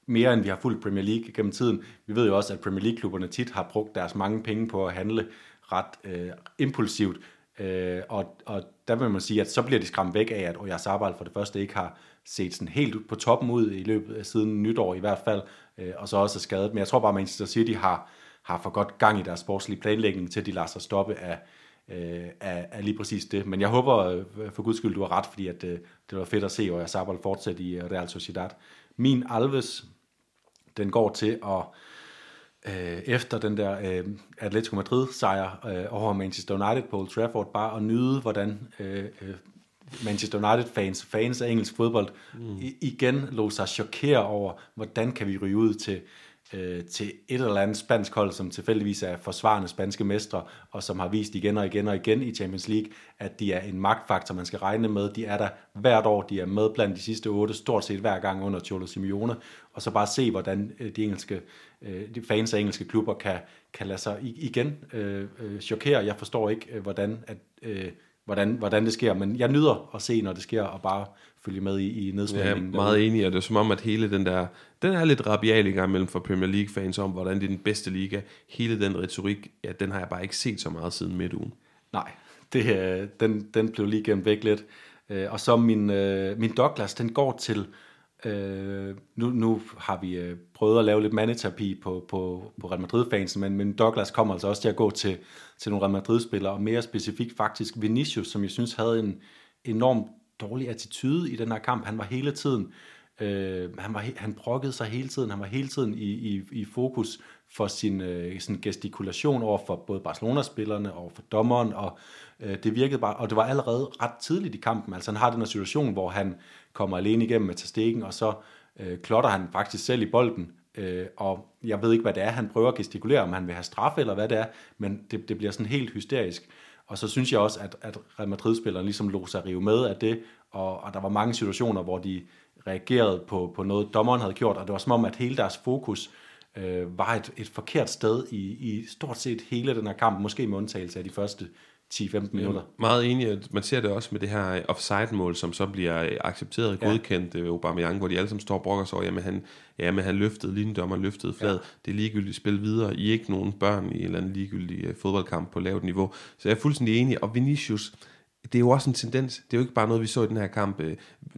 mere end vi har fulgt Premier League gennem tiden. Vi ved jo også, at Premier League-klubberne tit har brugt deres mange penge på at handle ret øh, impulsivt, øh, og, og der vil man sige, at så bliver de skræmt væk af, at Oyarzabal for det første ikke har set sådan helt på toppen ud i løbet af siden nytår i hvert fald, øh, og så også er skadet. Men jeg tror bare, at Manchester City har, har for godt gang i deres sportslige planlægning, til at de lader sig stoppe af, øh, af, af lige præcis det. Men jeg håber øh, for guds skyld, du har ret, fordi at, øh, det var fedt at se, og Sabal fortsætte i Real Sociedad. Min Alves, den går til at øh, efter den der øh, Atletico Madrid sejr øh, over Manchester United på Old Trafford, bare at nyde, hvordan øh, øh, Manchester United fans, fans af engelsk fodbold, mm. igen lå sig chokere over, hvordan kan vi ryge ud til øh, til et eller andet spansk hold, som tilfældigvis er forsvarende spanske mestre, og som har vist igen og igen og igen i Champions League, at de er en magtfaktor, man skal regne med. De er der hvert år, de er med blandt de sidste otte, stort set hver gang under Cholo Simeone, og så bare se, hvordan øh, de engelske øh, de fans af engelske klubber kan, kan lade sig igen øh, øh, chokere. Jeg forstår ikke, øh, hvordan, at, øh, hvordan, hvordan det sker, men jeg nyder at se, når det sker, og bare følge med i, i nedsmændingen. Ja, meget enig, og det er som om, at hele den der, den er lidt rabial i gang mellem for Premier League-fans om, hvordan det er den bedste liga. Hele den retorik, ja, den har jeg bare ikke set så meget siden midtugen. Nej, det, øh, den, den blev lige gemt væk lidt. Øh, og så min, øh, min Douglas, den går til, øh, nu, nu har vi prøvet at lave lidt mandeterapi på, på, på Real Madrid-fansen, men, men Douglas kommer altså også til at gå til, til nogle Real Madrid-spillere, og mere specifikt faktisk Vinicius, som jeg synes havde en enorm dårlig attitude i den her kamp. Han var hele tiden, øh, han, var, han brokkede sig hele tiden, han var hele tiden i, i, i fokus for sin, øh, sin gestikulation over for både Barcelona-spillerne og for dommeren, og øh, det virkede bare, og det var allerede ret tidligt i kampen, altså han har den her situation, hvor han kommer alene igennem med tastikken, og så øh, klotter han faktisk selv i bolden, øh, og jeg ved ikke, hvad det er, han prøver at gestikulere, om han vil have straf eller hvad det er, men det, det bliver sådan helt hysterisk. Og så synes jeg også, at, at Real Madrid-spilleren ligesom lå sig rive med af det, og, og der var mange situationer, hvor de reagerede på, på noget, dommeren havde gjort, og det var som om, at hele deres fokus øh, var et, et forkert sted i, i stort set hele den her kamp, måske med undtagelse af de første 10-15 minutter. Ja, meget enig. Man ser det også med det her offside-mål, som så bliver accepteret og godkendt ja. Øh, Aubameyang, hvor de alle sammen står og brokker sig over, jamen han, jamen han løftede, linjedommer løftede flad. Ja. Det er ligegyldigt spil videre. I er ikke nogen børn i en eller anden ligegyldig øh, fodboldkamp på lavt niveau. Så jeg er fuldstændig enig. Og Vinicius, det er jo også en tendens. Det er jo ikke bare noget, vi så i den her kamp. Øh,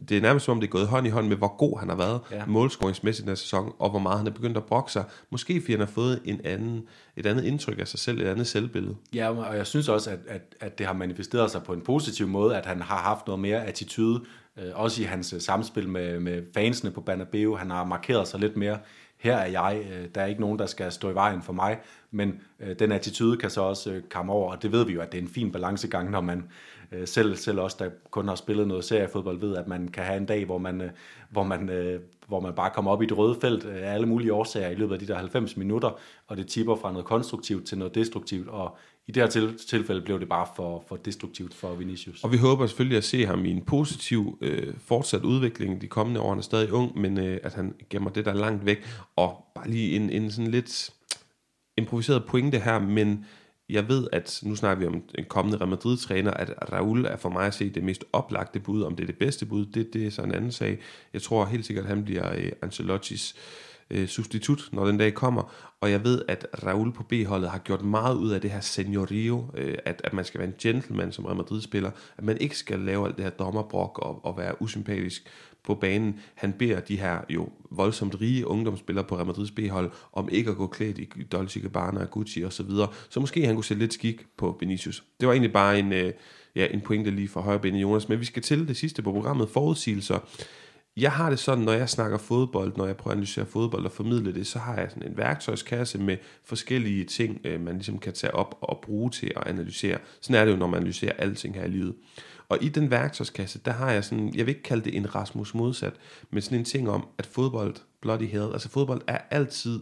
det er nærmest som om, det er gået hånd i hånd med, hvor god han har været ja. målscoringsmæssigt den her sæson, og hvor meget han er begyndt at brokke sig. Måske fordi han har fået en anden, et andet indtryk af sig selv, et andet selvbillede. Ja, og jeg synes også, at, at, at det har manifesteret sig på en positiv måde, at han har haft noget mere attitude, øh, også i hans øh, samspil med, med fansene på Banabeo. Han har markeret sig lidt mere her er jeg, der er ikke nogen, der skal stå i vejen for mig, men den attitude kan så også komme over, og det ved vi jo, at det er en fin balancegang, når man, øh, selv, selv os, der kun har spillet noget seriefodbold, ved, at man kan have en dag, hvor man, øh, hvor man, øh, hvor man bare kommer op i det røde felt af alle mulige årsager i løbet af de der 90 minutter, og det tipper fra noget konstruktivt til noget destruktivt, og i det her tilfælde blev det bare for, for destruktivt for Vinicius. Og vi håber selvfølgelig at se ham i en positiv øh, fortsat udvikling de kommende år. Han er stadig ung, men øh, at han gemmer det der langt væk. Og bare lige en, en sådan lidt improviseret pointe her, men jeg ved, at nu snakker vi om en kommende Real Madrid-træner, at Raul er for mig at se det mest oplagte bud. Om det er det bedste bud, det, det er så en anden sag. Jeg tror helt sikkert, at han bliver uh, Ancelottis eh, substitut, når den dag kommer. Og jeg ved, at Raul på B-holdet har gjort meget ud af det her seniorio, eh, at, at man skal være en gentleman som Real Madrid-spiller, at man ikke skal lave alt det her dommerbrok og, og være usympatisk på banen. Han beder de her jo voldsomt rige ungdomsspillere på Real Madrid's B-hold om ikke at gå klædt i Dolce Gabbana og Gucci og så videre. Så måske han kunne sætte lidt skik på Vinicius. Det var egentlig bare en, øh, ja, en pointe lige fra højre ben Jonas. Men vi skal til det sidste på programmet, forudsigelser. Jeg har det sådan, når jeg snakker fodbold, når jeg prøver at analysere fodbold og formidle det, så har jeg sådan en værktøjskasse med forskellige ting, øh, man ligesom kan tage op og bruge til at analysere. Sådan er det jo, når man analyserer alting her i livet. Og i den værktøjskasse, der har jeg sådan, jeg vil ikke kalde det en Rasmus modsat, men sådan en ting om, at fodbold, bloody hell, altså fodbold er altid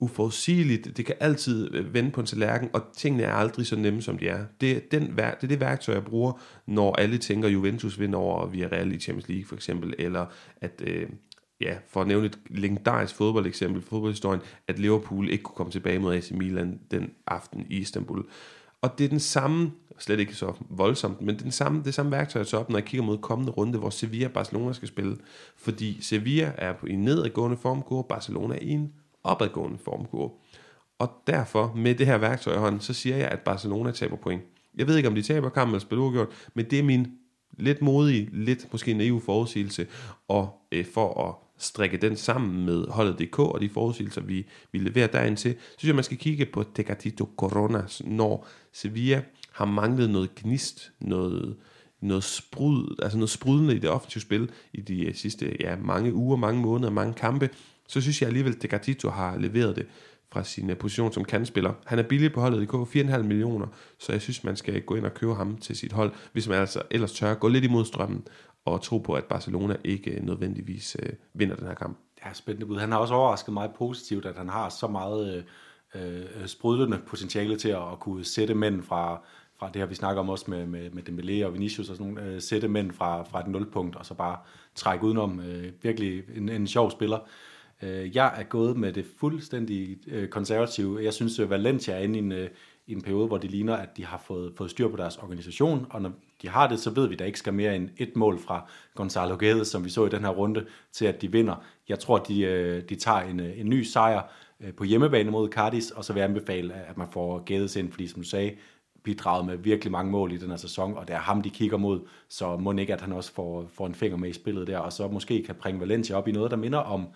uforudsigeligt, det kan altid øh, vende på en tallerken, og tingene er aldrig så nemme, som de er. Det er, den, det, er det værktøj, jeg bruger, når alle tænker, Juventus vinder over Villarreal i Champions League for eksempel, eller at, øh, ja, for at nævne et legendarisk fodboldeksempel for fodboldhistorien, at Liverpool ikke kunne komme tilbage mod AC Milan den aften i Istanbul. Og det er den samme slet ikke så voldsomt, men den samme, det samme værktøj, jeg tager op, når jeg kigger mod kommende runde, hvor Sevilla og Barcelona skal spille. Fordi Sevilla er på en nedadgående går Barcelona er i en opadgående formkurve. Og derfor, med det her værktøj i hånden, så siger jeg, at Barcelona taber point. Jeg ved ikke, om de taber kampen eller spiller uafgjort, men det er min lidt modige, lidt måske naive forudsigelse, og øh, for at strikke den sammen med holdet.dk og de forudsigelser, vi, vi leverer derind til, så synes jeg, man skal kigge på Tecatito Coronas, når Sevilla har manglet noget gnist, noget, noget, sprud, altså noget sprudende i det offensive spil i de øh, sidste ja, mange uger, mange måneder, mange kampe, så synes jeg alligevel, at Tecatito har leveret det fra sin øh, position som kandspiller. Han er billig på holdet i K, 4,5 millioner, så jeg synes, man skal gå ind og købe ham til sit hold, hvis man altså ellers tør gå lidt imod strømmen og tro på, at Barcelona ikke øh, nødvendigvis øh, vinder den her kamp. Ja, spændende bud. Han har også overrasket meget positivt, at han har så meget øh, øh, sprudlende potentiale til at, at kunne sætte mænd fra, fra det her, vi snakker om også med, med, med Dembélé og Vinicius og sådan nogle, øh, sætte mænd fra, fra et nulpunkt, og så bare trække udenom. Øh, virkelig en, en sjov spiller. Øh, jeg er gået med det fuldstændig øh, konservative. Jeg synes, at Valencia er inde i en, øh, i en periode, hvor det ligner, at de har fået, fået styr på deres organisation, og når de har det, så ved vi, at der ikke skal mere end et mål fra Gonzalo Guedes, som vi så i den her runde, til at de vinder. Jeg tror, at de, øh, de tager en, øh, en ny sejr på hjemmebane mod Cardis, og så vil jeg anbefale, at man får Guedes ind, fordi som du sagde, bidraget med virkelig mange mål i den her sæson, og det er ham, de kigger mod, så må ikke, at han også får, får en finger med i spillet der, og så måske kan bringe Valencia op i noget, der minder om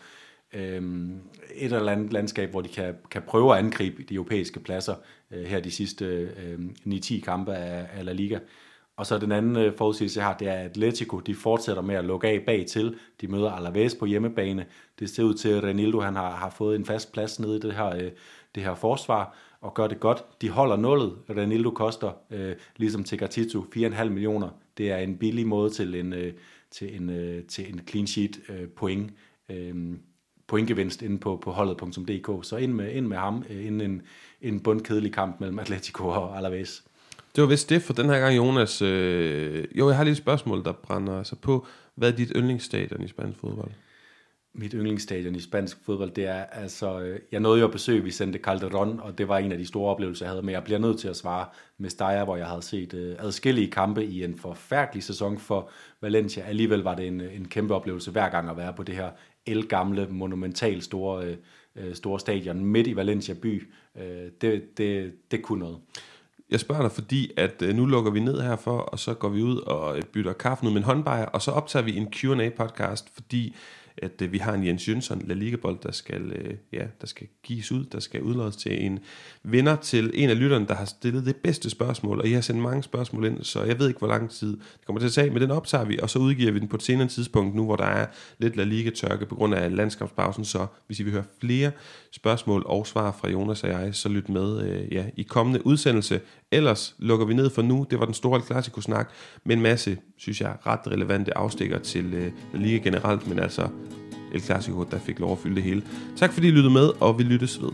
øhm, et eller andet landskab, hvor de kan, kan prøve at angribe de europæiske pladser øh, her de sidste øh, 9-10 kampe af, af La Liga. Og så den anden øh, forudsigelse, jeg har, det er, at Atletico de fortsætter med at lukke af bag til. De møder Alaves på hjemmebane. Det ser ud til, at Renildo han har, har fået en fast plads nede i det her, øh, det her forsvar og gør det godt. De holder nullet. Renildo koster, øh, ligesom til 4,5 millioner. Det er en billig måde til en, øh, til en, øh, til en clean sheet øh, point. Øh, pointgevinst inde på, på holdet.dk. Så ind med, ind med ham, øh, inden en, en bundkedelig kamp mellem Atletico og Alaves. Det var vist det for den her gang, Jonas. Øh, jo, jeg har lige et spørgsmål, der brænder sig på. Hvad er dit yndlingsstadion i spansk fodbold? Mit yndlingsstadion i spansk fodbold, det er altså... Øh, jeg nåede jo at besøge Vicente Calderón, og det var en af de store oplevelser, jeg havde. Men jeg bliver nødt til at svare med Steyr, hvor jeg havde set uh, adskillige kampe i en forfærdelig sæson for Valencia. Alligevel var det en, en kæmpe oplevelse hver gang at være på det her elgamle, monumental store, øh, øh, store stadion midt i Valencia by. Øh, det, det, det kunne noget. Jeg spørger dig, fordi at nu lukker vi ned herfor, og så går vi ud og bytter kaffen ud med en håndbejer, og så optager vi en Q&A-podcast, fordi at øh, vi har en Jens Jønsson La Liga-bold, der skal, øh, ja, der skal gives ud, der skal udlådes til en vinder til en af lytterne, der har stillet det bedste spørgsmål, og I har sendt mange spørgsmål ind, så jeg ved ikke, hvor lang tid det kommer til at tage, men den optager vi, og så udgiver vi den på et senere tidspunkt, nu hvor der er lidt La Liga-tørke på grund af landskabspausen, så hvis I vil høre flere spørgsmål og svar fra Jonas og jeg, så lyt med øh, ja, i kommende udsendelse. Ellers lukker vi ned for nu, det var den store klassiko-snak, med en masse, synes jeg, ret relevante afstikker til øh, La Liga generelt, men altså El Clasico, der fik lov at fylde det hele. Tak fordi I lyttede med, og vi lyttes ved.